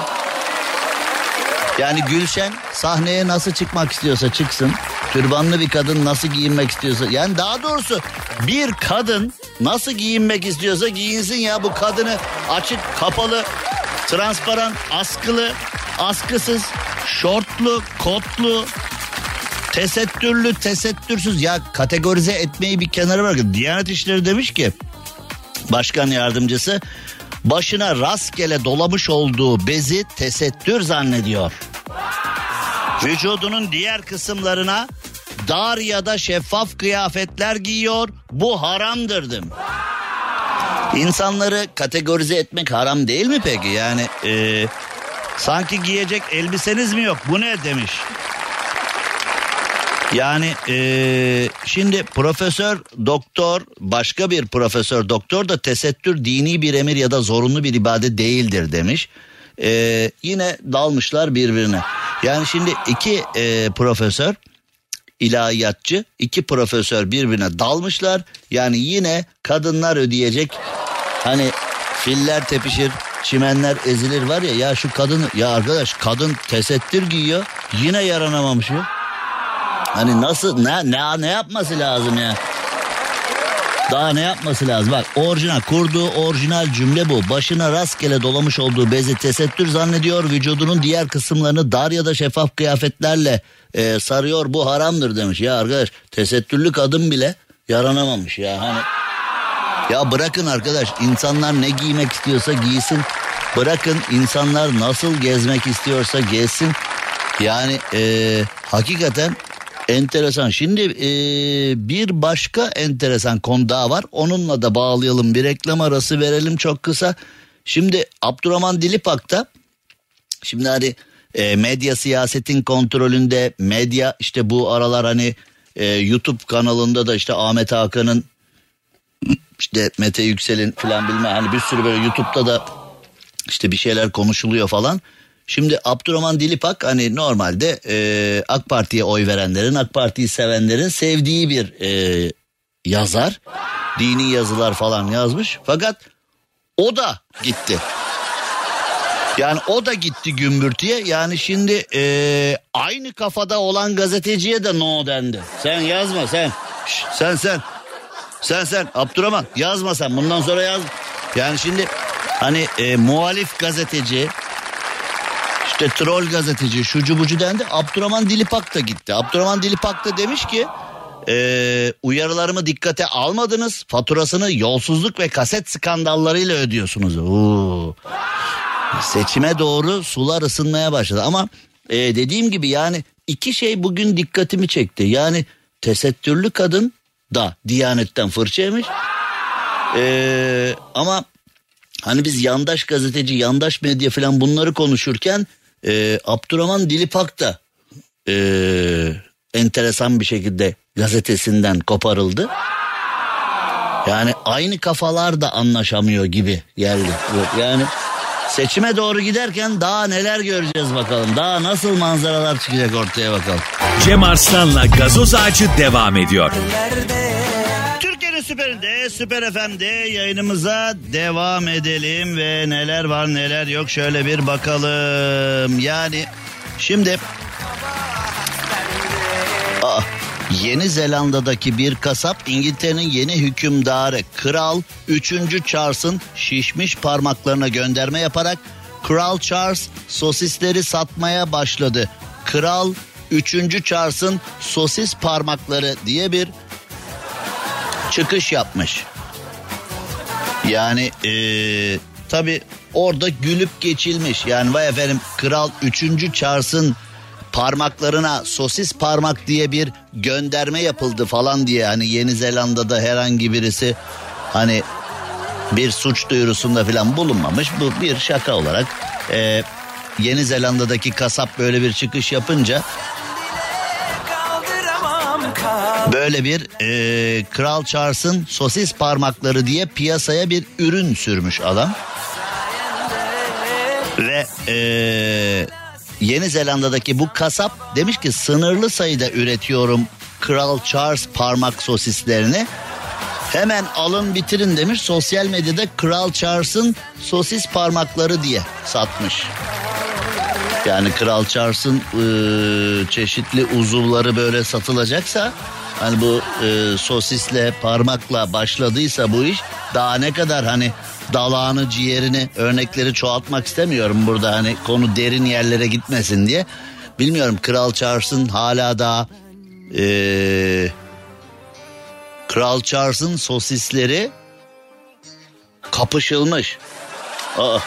Yani Gülşen sahneye nasıl çıkmak istiyorsa çıksın. Türbanlı bir kadın nasıl giyinmek istiyorsa. Yani daha doğrusu bir kadın nasıl giyinmek istiyorsa giyinsin ya. Bu kadını açık, kapalı, transparan, askılı, askısız, şortlu, kotlu, tesettürlü, tesettürsüz. Ya kategorize etmeyi bir kenara bırakın. Diyanet İşleri demiş ki başkan yardımcısı başına rastgele dolamış olduğu bezi tesettür zannediyor. Vücudunun diğer kısımlarına dar ya da şeffaf kıyafetler giyiyor. Bu haramdır dedim. İnsanları kategorize etmek haram değil mi peki? Yani e, sanki giyecek elbiseniz mi yok? Bu ne demiş. Yani eee, şimdi profesör doktor başka bir profesör doktor da tesettür dini bir emir ya da zorunlu bir ibadet değildir demiş. Eee, yine dalmışlar birbirine. Yani şimdi iki eee, profesör ilahiyatçı iki profesör birbirine dalmışlar. Yani yine kadınlar ödeyecek. Hani filler tepişir çimenler ezilir var ya ya şu kadın ya arkadaş kadın tesettür giyiyor yine yaranamamış ya. Hani nasıl ne ne ne yapması lazım ya? Daha ne yapması lazım? Bak orijinal kurduğu orijinal cümle bu. Başına rastgele dolamış olduğu bezi tesettür zannediyor. Vücudunun diğer kısımlarını dar ya da şeffaf kıyafetlerle e, sarıyor. Bu haramdır demiş. Ya arkadaş tesettürlü kadın bile yaranamamış ya. Hani ya bırakın arkadaş insanlar ne giymek istiyorsa giysin. Bırakın insanlar nasıl gezmek istiyorsa gezsin. Yani e, hakikaten enteresan. Şimdi e, bir başka enteresan konu daha var. Onunla da bağlayalım. Bir reklam arası verelim çok kısa. Şimdi Abdurrahman Dilipak'ta şimdi hani e, medya siyasetin kontrolünde medya işte bu aralar hani e, YouTube kanalında da işte Ahmet Hakan'ın <laughs> işte Mete Yüksel'in falan bilmem hani bir sürü böyle YouTube'da da işte bir şeyler konuşuluyor falan. Şimdi Abdurrahman Dilipak hani normalde e, AK Parti'ye oy verenlerin, AK Parti'yi sevenlerin sevdiği bir e, yazar. Dini yazılar falan yazmış. Fakat o da gitti. Yani o da gitti gümbürtüye. Yani şimdi e, aynı kafada olan gazeteciye de no dendi. Sen yazma sen. Şş, sen sen. Sen sen Abdurrahman yazma sen bundan sonra yaz. Yani şimdi hani e, muhalif gazeteci işte troll gazeteci şucu bucu dendi. Abdurrahman Dilipak da gitti. Abdurrahman Dilipak da demiş ki e, uyarılarımı dikkate almadınız. Faturasını yolsuzluk ve kaset skandallarıyla ödüyorsunuz. Oo. Seçime doğru sular ısınmaya başladı. Ama e, dediğim gibi yani iki şey bugün dikkatimi çekti. Yani tesettürlü kadın da Diyanet'ten fırça yemiş. E, ama hani biz yandaş gazeteci, yandaş medya falan bunları konuşurken e, Abdurrahman Dilipak da e, enteresan bir şekilde gazetesinden koparıldı. Yani aynı kafalar da anlaşamıyor gibi geldi. Yani seçime doğru giderken daha neler göreceğiz bakalım. Daha nasıl manzaralar çıkacak ortaya bakalım. Cem Arslan'la gazoz ağacı devam ediyor. Türkiye'nin süperinde, süper FM'de yayınımıza devam edelim ve neler var neler yok şöyle bir bakalım. Yani şimdi Aa, Yeni Zelanda'daki bir kasap İngiltere'nin yeni hükümdarı Kral 3. Charles'ın şişmiş parmaklarına gönderme yaparak Kral Charles sosisleri satmaya başladı. Kral 3. Charles'ın sosis parmakları diye bir çıkış yapmış. Yani ee, tabi orada gülüp geçilmiş. Yani vay efendim Kral 3. Charles'ın parmaklarına sosis parmak diye bir gönderme yapıldı falan diye hani Yeni Zelanda'da herhangi birisi hani bir suç duyurusunda falan bulunmamış. Bu bir şaka olarak e, Yeni Zelanda'daki kasap böyle bir çıkış yapınca böyle bir e, Kral Charles'ın sosis parmakları diye piyasaya bir ürün sürmüş adam. Ve e, Yeni Zelanda'daki bu kasap demiş ki sınırlı sayıda üretiyorum Kral Charles parmak sosislerini. Hemen alın bitirin demiş sosyal medyada Kral Charles'ın sosis parmakları diye satmış. Yani Kral Charles'ın e, çeşitli uzuvları böyle satılacaksa hani bu e, sosisle parmakla başladıysa bu iş daha ne kadar hani dalağını ciğerini örnekleri çoğaltmak istemiyorum burada hani konu derin yerlere gitmesin diye. Bilmiyorum Kral Charles'ın hala daha e, Kral Charles'ın sosisleri kapışılmış. Aa.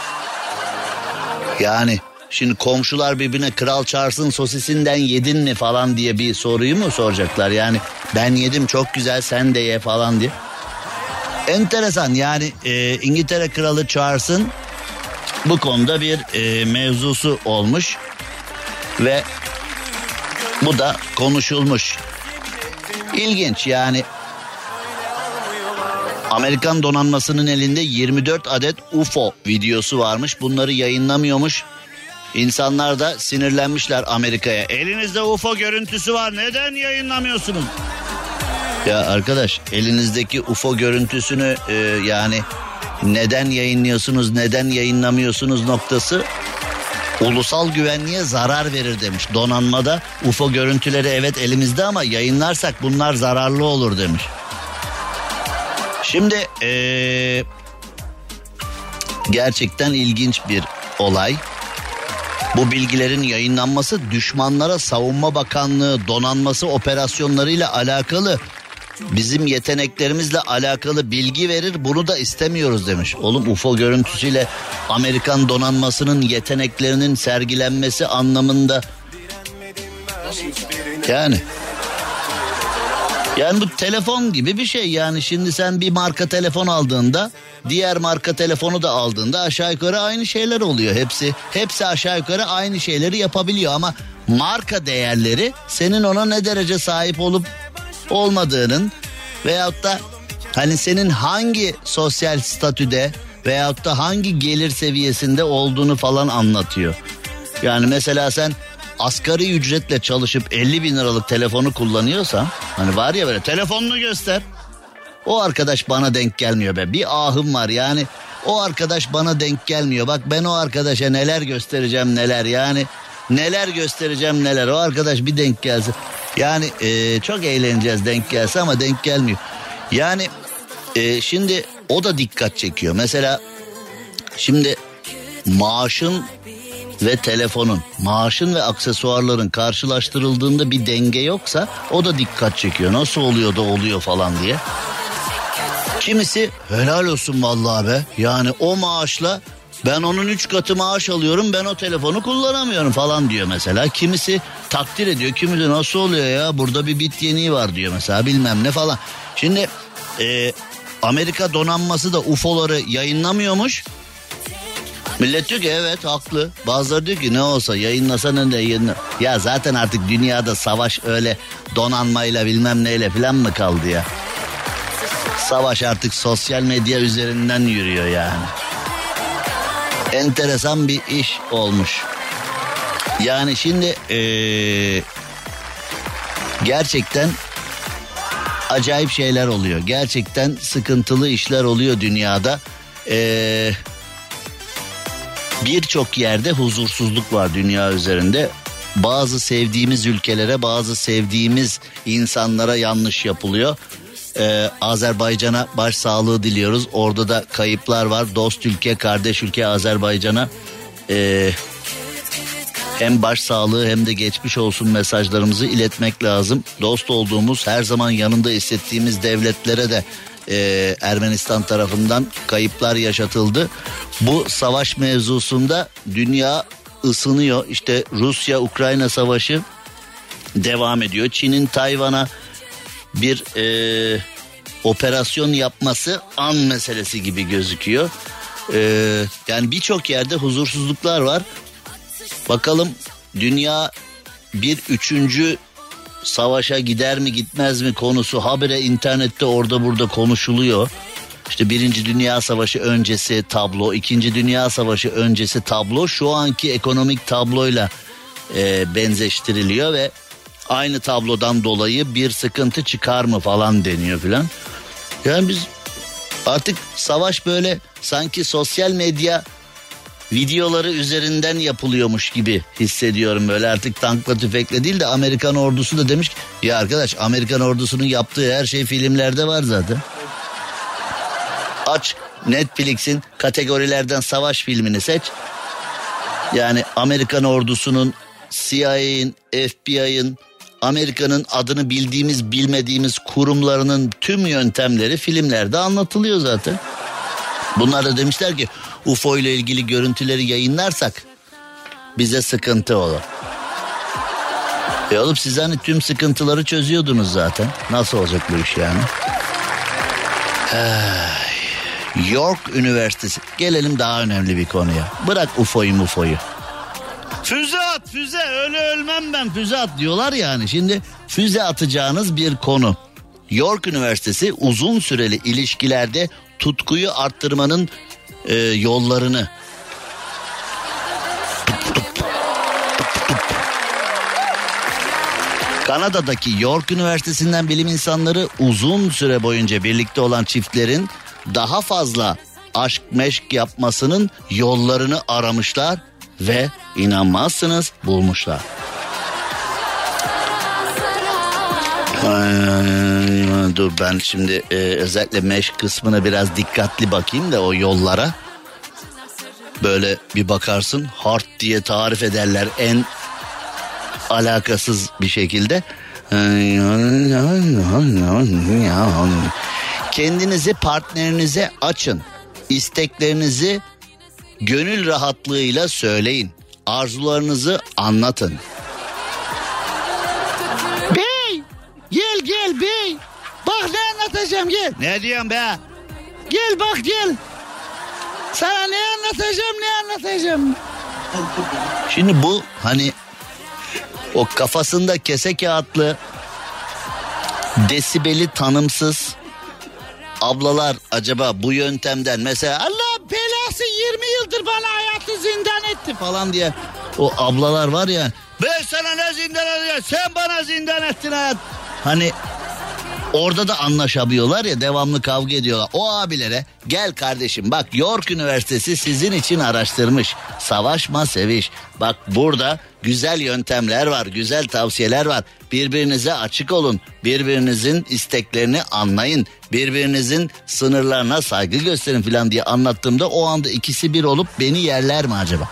Yani şimdi komşular birbirine Kral Charles'ın sosisinden yedin mi falan diye bir soruyu mu soracaklar? Yani ben yedim çok güzel sen de ye falan diye. Enteresan yani e, İngiltere Kralı Charles'ın bu konuda bir e, mevzusu olmuş ve bu da konuşulmuş. İlginç yani Amerikan donanmasının elinde 24 adet UFO videosu varmış. Bunları yayınlamıyormuş. İnsanlar da sinirlenmişler Amerika'ya. Elinizde UFO görüntüsü var neden yayınlamıyorsunuz? Ya arkadaş elinizdeki UFO görüntüsünü e, yani neden yayınlıyorsunuz neden yayınlamıyorsunuz noktası ulusal güvenliğe zarar verir demiş. Donanmada UFO görüntüleri evet elimizde ama yayınlarsak bunlar zararlı olur demiş. Şimdi ee, gerçekten ilginç bir olay. Bu bilgilerin yayınlanması düşmanlara savunma bakanlığı donanması operasyonlarıyla alakalı bizim yeteneklerimizle alakalı bilgi verir bunu da istemiyoruz demiş. Oğlum UFO görüntüsüyle Amerikan donanmasının yeteneklerinin sergilenmesi anlamında yani yani bu telefon gibi bir şey yani şimdi sen bir marka telefon aldığında diğer marka telefonu da aldığında aşağı yukarı aynı şeyler oluyor. Hepsi hepsi aşağı yukarı aynı şeyleri yapabiliyor ama marka değerleri senin ona ne derece sahip olup olmadığının veyahut da hani senin hangi sosyal statüde veyahut da hangi gelir seviyesinde olduğunu falan anlatıyor. Yani mesela sen asgari ücretle çalışıp 50 bin liralık telefonu kullanıyorsan hani var ya böyle telefonunu göster. O arkadaş bana denk gelmiyor be. Bir ahım var yani. O arkadaş bana denk gelmiyor. Bak ben o arkadaşa neler göstereceğim neler yani. Neler göstereceğim neler. O arkadaş bir denk gelse. Yani e, çok eğleneceğiz denk gelse ama denk gelmiyor. Yani e, şimdi o da dikkat çekiyor. Mesela şimdi maaşın ve telefonun, maaşın ve aksesuarların karşılaştırıldığında bir denge yoksa o da dikkat çekiyor. Nasıl oluyor da oluyor falan diye. Kimisi helal olsun vallahi be. Yani o maaşla ben onun üç katı maaş alıyorum ben o telefonu kullanamıyorum falan diyor mesela. Kimisi takdir ediyor kimisi nasıl oluyor ya burada bir bit yeniği var diyor mesela bilmem ne falan. Şimdi e, Amerika donanması da UFO'ları yayınlamıyormuş. Millet diyor ki evet haklı. Bazıları diyor ki ne olsa yayınlasana ne yayınla. Ya zaten artık dünyada savaş öyle donanmayla bilmem neyle falan mı kaldı ya? Savaş artık sosyal medya üzerinden yürüyor yani. Enteresan bir iş olmuş. Yani şimdi ee, gerçekten acayip şeyler oluyor. Gerçekten sıkıntılı işler oluyor dünyada. Ee, Birçok yerde huzursuzluk var dünya üzerinde. Bazı sevdiğimiz ülkelere, bazı sevdiğimiz insanlara yanlış yapılıyor. Ee, Azerbaycan'a başsağlığı diliyoruz. Orada da kayıplar var. Dost ülke, kardeş ülke Azerbaycan'a ee, hem başsağlığı hem de geçmiş olsun mesajlarımızı iletmek lazım. Dost olduğumuz, her zaman yanında hissettiğimiz devletlere de e, Ermenistan tarafından kayıplar yaşatıldı. Bu savaş mevzusunda dünya ısınıyor. İşte Rusya-Ukrayna savaşı devam ediyor. Çin'in Tayvan'a bir e, operasyon yapması an meselesi gibi gözüküyor. E, yani birçok yerde huzursuzluklar var. Bakalım dünya bir üçüncü savaşa gider mi gitmez mi konusu habire internette orada burada konuşuluyor. İşte Birinci Dünya Savaşı öncesi tablo, İkinci Dünya Savaşı öncesi tablo şu anki ekonomik tabloyla e, benzeştiriliyor ve aynı tablodan dolayı bir sıkıntı çıkar mı falan deniyor filan. Yani biz artık savaş böyle sanki sosyal medya videoları üzerinden yapılıyormuş gibi hissediyorum böyle artık tankla tüfekle değil de Amerikan ordusu da demiş ki ya arkadaş Amerikan ordusunun yaptığı her şey filmlerde var zaten. Aç Netflix'in kategorilerden savaş filmini seç. Yani Amerikan ordusunun, CIA'in, FBI'ın, Amerika'nın adını bildiğimiz bilmediğimiz kurumlarının tüm yöntemleri filmlerde anlatılıyor zaten. Bunlar da demişler ki UFO ile ilgili görüntüleri yayınlarsak bize sıkıntı olur. E oğlum siz hani tüm sıkıntıları çözüyordunuz zaten. Nasıl olacak bu iş yani? York Üniversitesi. Gelelim daha önemli bir konuya. Bırak UFO'yu mufo'yu. Füze at füze öyle ölmem ben füze at diyorlar yani. Şimdi füze atacağınız bir konu. York Üniversitesi uzun süreli ilişkilerde tutkuyu arttırmanın e, yollarını Kanada'daki York Üniversitesi'nden bilim insanları uzun süre boyunca birlikte olan çiftlerin daha fazla aşk meşk yapmasının yollarını aramışlar ve inanmazsınız bulmuşlar. Ay, Dur ben şimdi e, özellikle meşk kısmına biraz dikkatli bakayım da o yollara. Böyle bir bakarsın hard diye tarif ederler en alakasız bir şekilde. Kendinizi partnerinize açın. İsteklerinizi gönül rahatlığıyla söyleyin. Arzularınızı anlatın. Anlatacağım gel. Ne diyorsun be? Gel bak gel. Sana ne anlatacağım ne anlatacağım. Şimdi bu hani o kafasında kese kağıtlı desibeli tanımsız ablalar acaba bu yöntemden mesela Allah belası 20 yıldır bana hayatı zindan etti falan diye o ablalar var ya ben sana ne zindan edeceğim sen bana zindan ettin hayat. Hani Orada da anlaşabiliyorlar ya devamlı kavga ediyorlar. O abilere gel kardeşim bak York Üniversitesi sizin için araştırmış. Savaşma seviş. Bak burada güzel yöntemler var, güzel tavsiyeler var. Birbirinize açık olun. Birbirinizin isteklerini anlayın. Birbirinizin sınırlarına saygı gösterin falan diye anlattığımda o anda ikisi bir olup beni yerler mi acaba?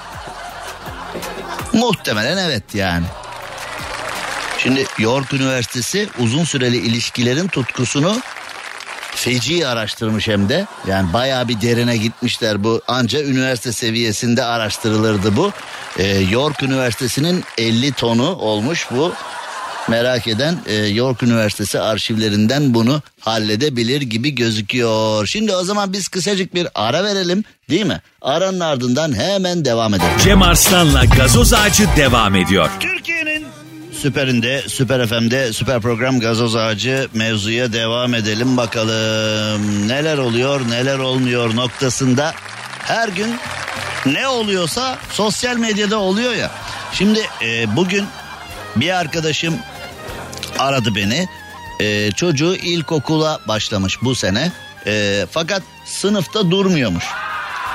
Muhtemelen evet yani. Şimdi York Üniversitesi uzun süreli ilişkilerin tutkusunu feci araştırmış hem de. Yani bayağı bir derine gitmişler bu. Anca üniversite seviyesinde araştırılırdı bu. Ee, York Üniversitesi'nin 50 tonu olmuş bu Merak eden e, York Üniversitesi arşivlerinden bunu halledebilir gibi gözüküyor. Şimdi o zaman biz kısacık bir ara verelim değil mi? Aranın ardından hemen devam edelim. Cem Arslan'la gazoz ağacı devam ediyor. Türkiye'nin Süper'inde, Süper FM'de, Süper Program Gazoz Ağacı mevzuya devam edelim bakalım. Neler oluyor, neler olmuyor noktasında her gün ne oluyorsa sosyal medyada oluyor ya. Şimdi e, bugün bir arkadaşım aradı beni. E, çocuğu ilkokula başlamış bu sene. E, fakat sınıfta durmuyormuş.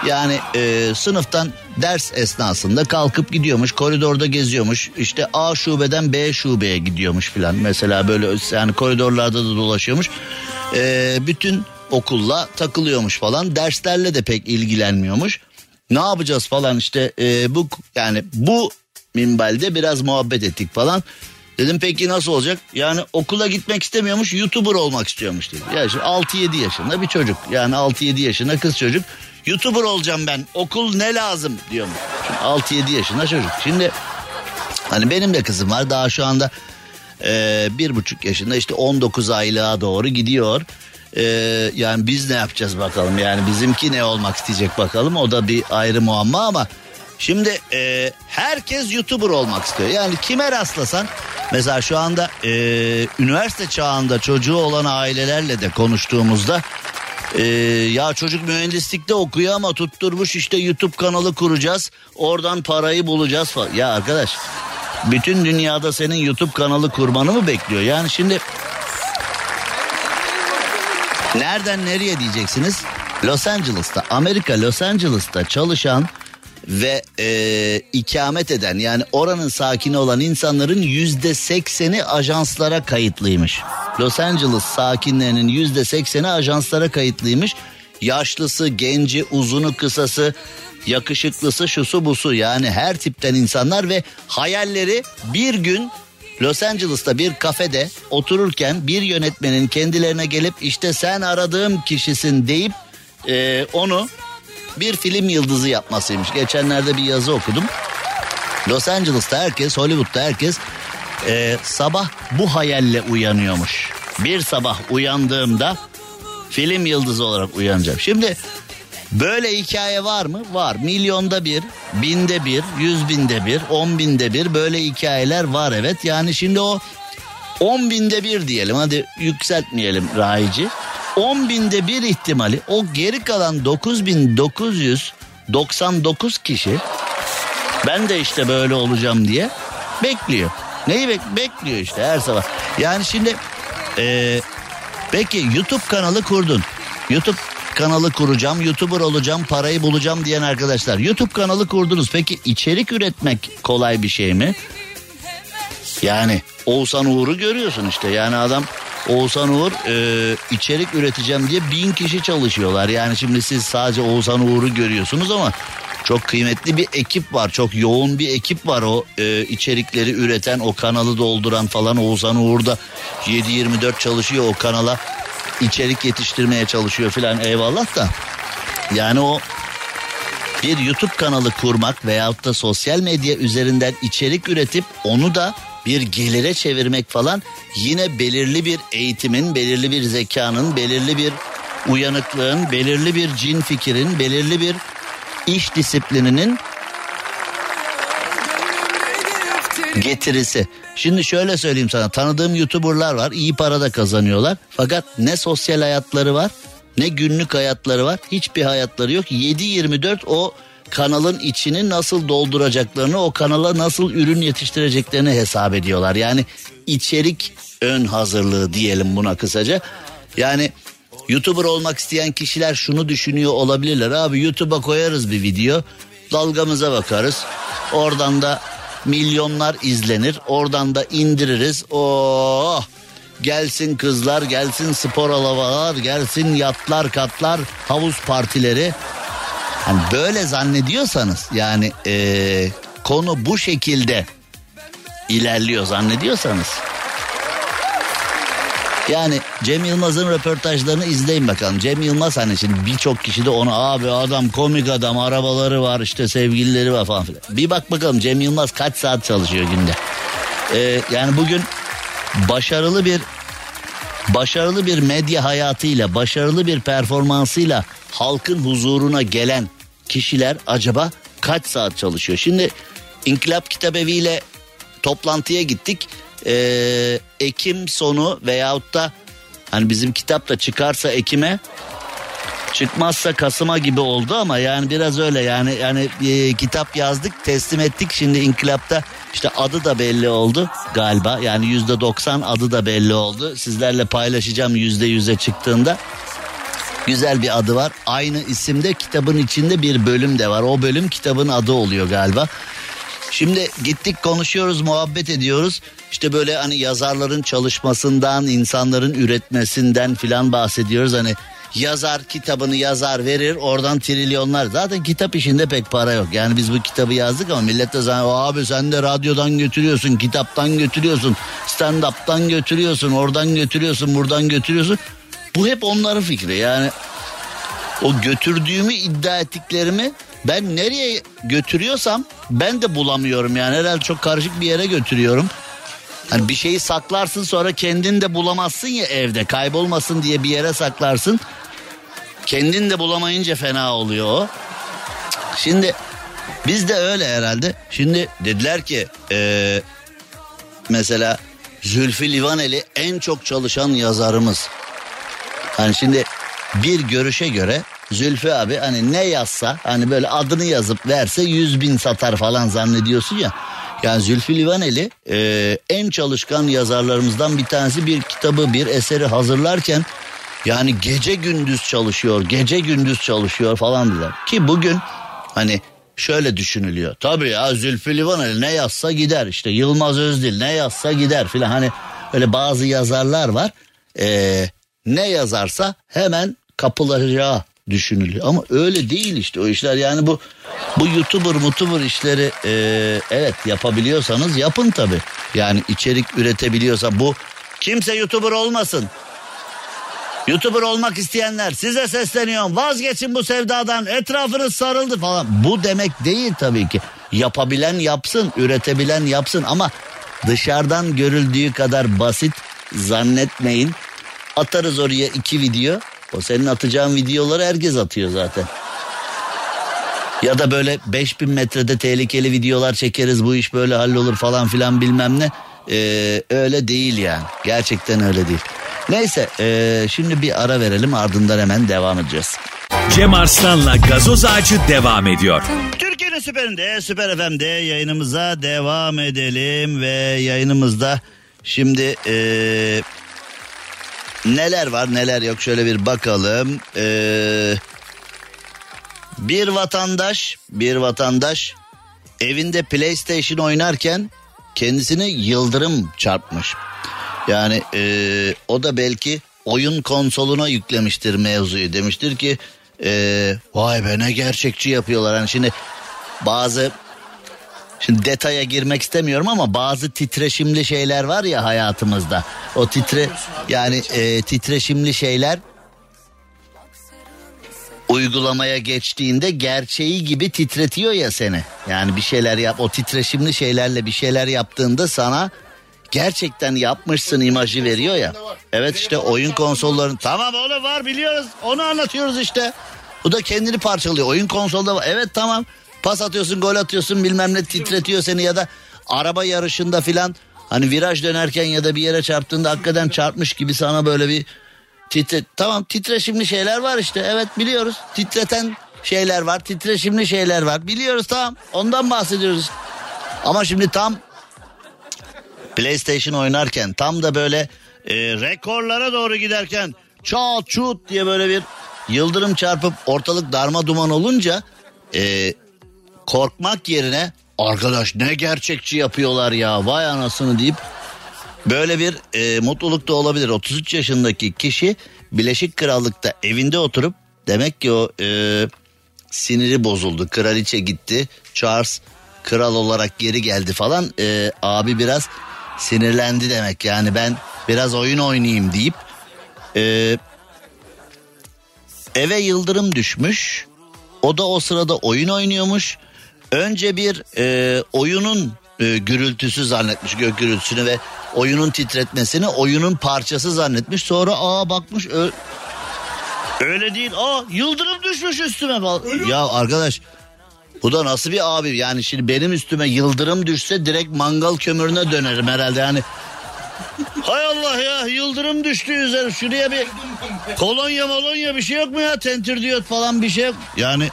Yani e, sınıftan ders esnasında kalkıp gidiyormuş, koridorda geziyormuş. İşte A şubeden B şubeye gidiyormuş filan. Mesela böyle yani koridorlarda da dolaşıyormuş. E, bütün okulla takılıyormuş falan. Derslerle de pek ilgilenmiyormuş. Ne yapacağız falan işte e, bu yani bu minvalde biraz muhabbet ettik falan. Dedim peki nasıl olacak? Yani okula gitmek istemiyormuş, YouTuber olmak istiyormuş dedi. Ya şimdi 6-7 yaşında bir çocuk. Yani 6-7 yaşında kız çocuk. YouTuber olacağım ben. Okul ne lazım diyormuş. Şimdi 6-7 yaşında çocuk. Şimdi hani benim de kızım var. Daha şu anda e, bir buçuk yaşında işte 19 aylığa doğru gidiyor. E, yani biz ne yapacağız bakalım. Yani bizimki ne olmak isteyecek bakalım. O da bir ayrı muamma ama Şimdi e, herkes YouTuber olmak istiyor. Yani kime rastlasan mesela şu anda e, üniversite çağında çocuğu olan ailelerle de konuştuğumuzda e, ya çocuk mühendislikte okuyor ama tutturmuş işte YouTube kanalı kuracağız. Oradan parayı bulacağız falan. Ya arkadaş bütün dünyada senin YouTube kanalı kurmanı mı bekliyor? Yani şimdi nereden nereye diyeceksiniz? Los Angeles'ta Amerika Los Angeles'ta çalışan ve e, ikamet eden yani oranın sakini olan insanların yüzde sekseni ajanslara kayıtlıymış. Los Angeles sakinlerinin yüzde sekseni ajanslara kayıtlıymış. Yaşlısı, genci, uzunu, kısası, yakışıklısı, şusu busu yani her tipten insanlar ve hayalleri bir gün Los Angeles'ta bir kafede otururken bir yönetmenin kendilerine gelip işte sen aradığım kişisin deyip e, onu bir film yıldızı yapmasıymış. Geçenlerde bir yazı okudum. Los Angeles'ta herkes, Hollywood'da herkes e, sabah bu hayalle uyanıyormuş. Bir sabah uyandığımda film yıldızı olarak uyanacağım. Şimdi böyle hikaye var mı? Var. Milyonda bir, binde bir, yüz binde bir, on binde bir böyle hikayeler var evet. Yani şimdi o on binde bir diyelim hadi yükseltmeyelim rayici. 10 binde bir ihtimali o geri kalan 9999 kişi ben de işte böyle olacağım diye bekliyor. Neyi bek bekliyor işte her sabah. Yani şimdi e, peki YouTube kanalı kurdun. YouTube kanalı kuracağım, YouTuber olacağım, parayı bulacağım diyen arkadaşlar. YouTube kanalı kurdunuz. Peki içerik üretmek kolay bir şey mi? Yani Oğuzhan Uğur'u görüyorsun işte. Yani adam Oğuzhan Uğur e, içerik üreteceğim diye bin kişi çalışıyorlar. Yani şimdi siz sadece Oğuzhan Uğur'u görüyorsunuz ama çok kıymetli bir ekip var. Çok yoğun bir ekip var o e, içerikleri üreten, o kanalı dolduran falan. Oğuzhan Uğur da 7-24 çalışıyor o kanala. içerik yetiştirmeye çalışıyor filan eyvallah da. Yani o bir YouTube kanalı kurmak veyahut da sosyal medya üzerinden içerik üretip onu da bir gelire çevirmek falan yine belirli bir eğitimin, belirli bir zekanın, belirli bir uyanıklığın, belirli bir cin fikirin, belirli bir iş disiplininin getirisi. Şimdi şöyle söyleyeyim sana tanıdığım youtuberlar var iyi para da kazanıyorlar fakat ne sosyal hayatları var ne günlük hayatları var hiçbir hayatları yok 7-24 o kanalın içini nasıl dolduracaklarını o kanala nasıl ürün yetiştireceklerini hesap ediyorlar. Yani içerik ön hazırlığı diyelim buna kısaca. Yani YouTuber olmak isteyen kişiler şunu düşünüyor olabilirler. Abi YouTube'a koyarız bir video. Dalgamıza bakarız. Oradan da milyonlar izlenir. Oradan da indiririz. Oh! Gelsin kızlar, gelsin spor alavalar, gelsin yatlar, katlar, havuz partileri. Hani böyle zannediyorsanız yani ee, konu bu şekilde ilerliyor zannediyorsanız yani Cem Yılmaz'ın röportajlarını izleyin bakalım. Cem Yılmaz hani şimdi birçok kişi de onu abi adam komik adam arabaları var işte sevgilileri var falan filan. Bir bak bakalım Cem Yılmaz kaç saat çalışıyor günde. Ee, yani bugün başarılı bir başarılı bir medya hayatıyla, başarılı bir performansıyla halkın huzuruna gelen kişiler acaba kaç saat çalışıyor? Şimdi İnkılap Kitabevi ile toplantıya gittik. Ee, Ekim sonu veyahut da hani bizim kitap da çıkarsa Ekim'e çıkmazsa Kasım'a gibi oldu ama yani biraz öyle yani yani e, kitap yazdık teslim ettik. Şimdi inkılapta işte adı da belli oldu galiba. Yani yüzde doksan adı da belli oldu. Sizlerle paylaşacağım yüzde yüze çıktığında. Güzel bir adı var. Aynı isimde kitabın içinde bir bölüm de var. O bölüm kitabın adı oluyor galiba. Şimdi gittik konuşuyoruz muhabbet ediyoruz. İşte böyle hani yazarların çalışmasından insanların üretmesinden filan bahsediyoruz. Hani yazar kitabını yazar verir oradan trilyonlar. Zaten kitap işinde pek para yok. Yani biz bu kitabı yazdık ama millet de zannediyor abi sen de radyodan götürüyorsun kitaptan götürüyorsun stand up'tan götürüyorsun oradan götürüyorsun buradan götürüyorsun. Bu hep onların fikri yani o götürdüğümü iddia ettiklerimi ben nereye götürüyorsam ben de bulamıyorum yani herhalde çok karışık bir yere götürüyorum. Hani bir şeyi saklarsın sonra kendin de bulamazsın ya evde kaybolmasın diye bir yere saklarsın. Kendin de bulamayınca fena oluyor o. Şimdi biz de öyle herhalde. Şimdi dediler ki ee, mesela Zülfü Livaneli en çok çalışan yazarımız. Hani şimdi bir görüşe göre Zülfü abi hani ne yazsa hani böyle adını yazıp verse yüz bin satar falan zannediyorsun ya. Yani Zülfü Livaneli e, en çalışkan yazarlarımızdan bir tanesi bir kitabı bir eseri hazırlarken yani gece gündüz çalışıyor gece gündüz çalışıyor falan diyorlar. Ki bugün hani şöyle düşünülüyor. Tabii ya Zülfü Livaneli ne yazsa gider işte Yılmaz Özdil ne yazsa gider filan hani öyle bazı yazarlar var. E, ne yazarsa hemen kapılacağı düşünülüyor. Ama öyle değil işte o işler yani bu bu YouTuber mutuber işleri e, evet yapabiliyorsanız yapın tabi. Yani içerik üretebiliyorsa bu kimse YouTuber olmasın. YouTuber olmak isteyenler size sesleniyorum vazgeçin bu sevdadan etrafınız sarıldı falan. Bu demek değil tabii ki. Yapabilen yapsın üretebilen yapsın ama dışarıdan görüldüğü kadar basit zannetmeyin. Atarız oraya iki video o senin atacağın videoları herkes atıyor zaten. Ya da böyle 5000 metrede tehlikeli videolar çekeriz bu iş böyle hallolur falan filan bilmem ne. Ee, öyle değil yani. Gerçekten öyle değil. Neyse ee, şimdi bir ara verelim ardından hemen devam edeceğiz. Cem Arslan'la gazoz ağacı devam ediyor. Türkiye'nin süperinde Süper FM'de yayınımıza devam edelim ve yayınımızda şimdi ee, neler var neler yok şöyle bir bakalım. Ee, bir vatandaş bir vatandaş evinde PlayStation oynarken kendisini yıldırım çarpmış. Yani ee, o da belki oyun konsoluna yüklemiştir mevzuyu demiştir ki ee, vay be ne gerçekçi yapıyorlar. Yani şimdi bazı Şimdi detaya girmek istemiyorum ama bazı titreşimli şeyler var ya hayatımızda. O titre yani e, titreşimli şeyler uygulamaya geçtiğinde gerçeği gibi titretiyor ya seni. Yani bir şeyler yap o titreşimli şeylerle bir şeyler yaptığında sana gerçekten yapmışsın imajı veriyor ya. Evet işte oyun konsolların tamam oğlum var biliyoruz. Onu anlatıyoruz işte. Bu da kendini parçalıyor. Oyun konsolda var evet tamam. Pas atıyorsun gol atıyorsun bilmem ne titretiyor seni ya da araba yarışında filan. Hani viraj dönerken ya da bir yere çarptığında hakikaten çarpmış gibi sana böyle bir titre tamam titreşimli şeyler var işte. Evet biliyoruz. Titreten şeyler var titreşimli şeyler var. Biliyoruz tamam. Ondan bahsediyoruz. Ama şimdi tam PlayStation oynarken tam da böyle e, rekorlara doğru giderken çat çut diye böyle bir yıldırım çarpıp ortalık darma duman olunca e, korkmak yerine arkadaş ne gerçekçi yapıyorlar ya vay anasını deyip böyle bir e, mutluluk da olabilir. 33 yaşındaki kişi Birleşik Krallık'ta evinde oturup demek ki o e, siniri bozuldu. Kraliçe gitti Charles kral olarak geri geldi falan e, abi biraz sinirlendi demek yani ben biraz oyun oynayayım deyip e, eve yıldırım düşmüş o da o sırada oyun oynuyormuş Önce bir e, oyunun e, gürültüsü zannetmiş gök gürültüsünü ve oyunun titretmesini oyunun parçası zannetmiş. Sonra aa bakmış ö- öyle değil. Aa yıldırım düşmüş üstüme falan. Ya arkadaş bu da nasıl bir abi yani şimdi benim üstüme yıldırım düşse direkt mangal kömürüne dönerim herhalde yani. Hay Allah ya yıldırım düştü üzerine şuraya bir kolonya molonya bir şey yok mu ya tentir diyot falan bir şey yok. Yani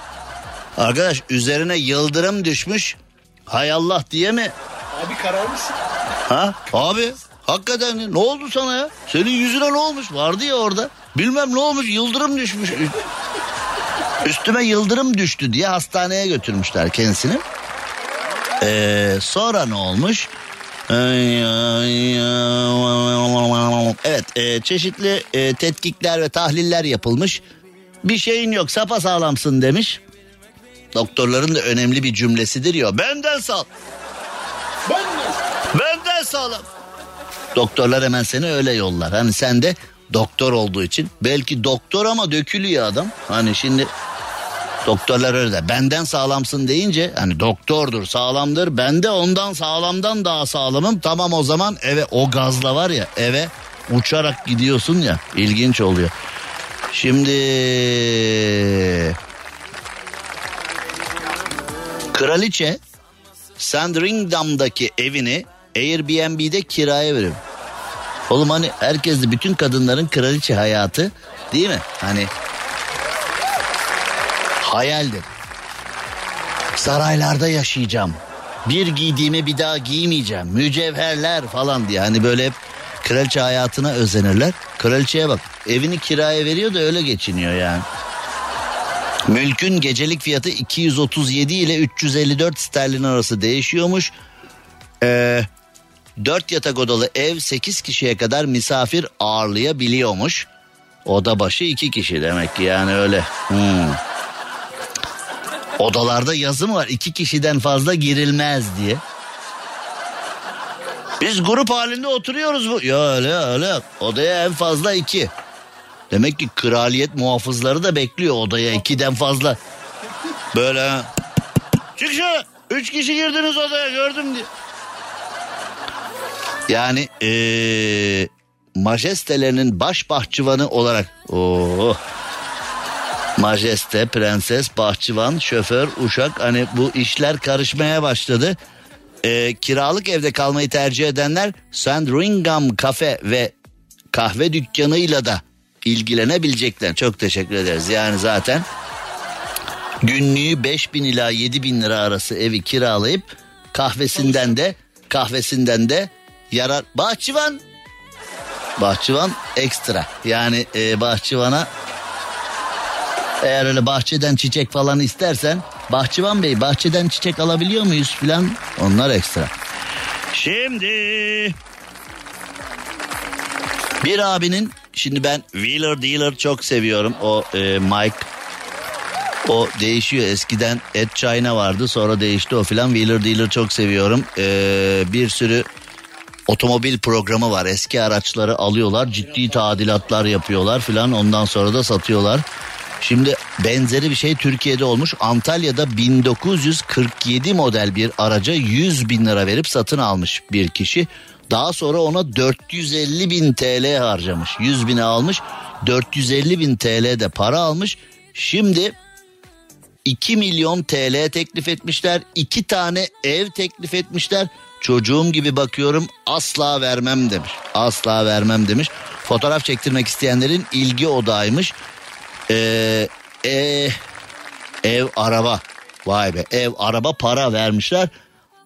arkadaş üzerine yıldırım düşmüş hay Allah diye mi Abi kararmışsın. Ha abi hakikaten ne oldu sana ya? Senin yüzüne ne olmuş? Vardı ya orada. Bilmem ne olmuş yıldırım düşmüş. Üstüme yıldırım düştü diye hastaneye götürmüşler kendisini. Ee, sonra ne olmuş? Evet e, çeşitli e, tetkikler ve tahliller yapılmış. Bir şeyin yok sapasağlamsın demiş. Doktorların da önemli bir cümlesidir ya. Benden sağ. Ben de. Benden sağlam. Doktorlar hemen seni öyle yollar. Hani sen de doktor olduğu için. Belki doktor ama dökülüyor adam. Hani şimdi doktorlar öyle de benden sağlamsın deyince hani doktordur sağlamdır. Ben de ondan sağlamdan daha sağlamım. Tamam o zaman eve o gazla var ya eve uçarak gidiyorsun ya ilginç oluyor. Şimdi kraliçe Sandringham'daki evini Airbnb'de kiraya veriyor. Oğlum hani herkes de bütün kadınların kraliçe hayatı değil mi? Hani hayaldir. Saraylarda yaşayacağım. Bir giydiğimi bir daha giymeyeceğim. Mücevherler falan diye. Hani böyle hep kraliçe hayatına özenirler. Kraliçeye bak evini kiraya veriyor da öyle geçiniyor yani. Mülkün gecelik fiyatı 237 ile 354 sterlin arası değişiyormuş. Ee, 4 yatak odalı ev 8 kişiye kadar misafir ağırlayabiliyormuş. Oda başı 2 kişi demek ki yani öyle. Hmm. Odalarda yazı mı var? 2 kişiden fazla girilmez diye. Biz grup halinde oturuyoruz bu. Ya öyle öyle. Odaya en fazla 2. Demek ki kraliyet muhafızları da bekliyor odaya ikiden fazla. Böyle. Çık şöyle. Üç kişi girdiniz odaya gördüm diye. Yani ee, majestelerinin baş bahçıvanı olarak. Oo. Majeste, prenses, bahçıvan, şoför, uşak hani bu işler karışmaya başladı. Ee, kiralık evde kalmayı tercih edenler Sandringham kafe ve kahve dükkanıyla da ilgilenebilecekler. Çok teşekkür ederiz. Yani zaten günlüğü 5 bin ila 7 bin lira arası evi kiralayıp kahvesinden de kahvesinden de yarar. Bahçıvan bahçıvan ekstra yani e, bahçıvana eğer öyle bahçeden çiçek falan istersen bahçıvan bey bahçeden çiçek alabiliyor muyuz filan onlar ekstra. Şimdi bir abinin şimdi ben Wheeler Dealer çok seviyorum. O e, Mike o değişiyor. Eskiden Ed China vardı sonra değişti o filan. Wheeler Dealer çok seviyorum. E, bir sürü otomobil programı var. Eski araçları alıyorlar. Ciddi tadilatlar yapıyorlar filan. Ondan sonra da satıyorlar. Şimdi benzeri bir şey Türkiye'de olmuş. Antalya'da 1947 model bir araca 100 bin lira verip satın almış bir kişi. Daha sonra ona 450 bin TL harcamış. 100 bine almış 450 bin TL de para almış. Şimdi 2 milyon TL teklif etmişler. 2 tane ev teklif etmişler. Çocuğum gibi bakıyorum asla vermem demiş. Asla vermem demiş. Fotoğraf çektirmek isteyenlerin ilgi odağıymış. Ee, e, ev araba. Vay be ev araba para vermişler.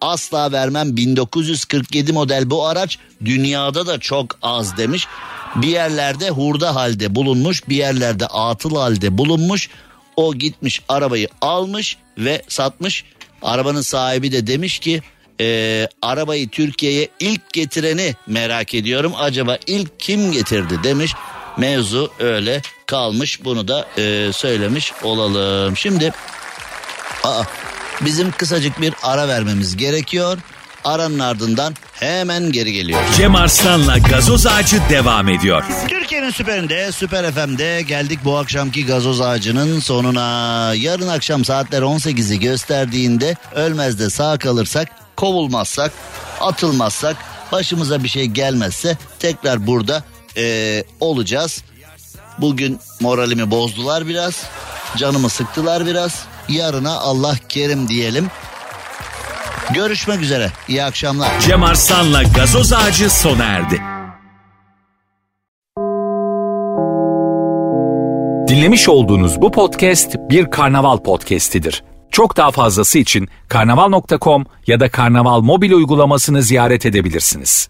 Asla vermem 1947 model bu araç dünyada da çok az demiş. Bir yerlerde hurda halde bulunmuş bir yerlerde atıl halde bulunmuş. O gitmiş arabayı almış ve satmış. Arabanın sahibi de demiş ki e, arabayı Türkiye'ye ilk getireni merak ediyorum. Acaba ilk kim getirdi demiş. Mevzu öyle kalmış bunu da e, söylemiş olalım. Şimdi aa, bizim kısacık bir ara vermemiz gerekiyor. Aranın ardından hemen geri geliyor. Cem Arslan'la gazoz ağacı devam ediyor. Türkiye'nin süperinde, Süper FM'de geldik bu akşamki gazoz ağacının sonuna. Yarın akşam saatler 18'i gösterdiğinde ölmez de sağ kalırsak, kovulmazsak, atılmazsak, başımıza bir şey gelmezse tekrar burada eee, olacağız. Bugün moralimi bozdular biraz, canımı sıktılar biraz. Yarına Allah kerim diyelim. Görüşmek üzere. İyi akşamlar. Cem Arslan'la gazoz ağacı sona erdi. Dinlemiş olduğunuz bu podcast bir karnaval podcastidir. Çok daha fazlası için karnaval.com ya da karnaval mobil uygulamasını ziyaret edebilirsiniz.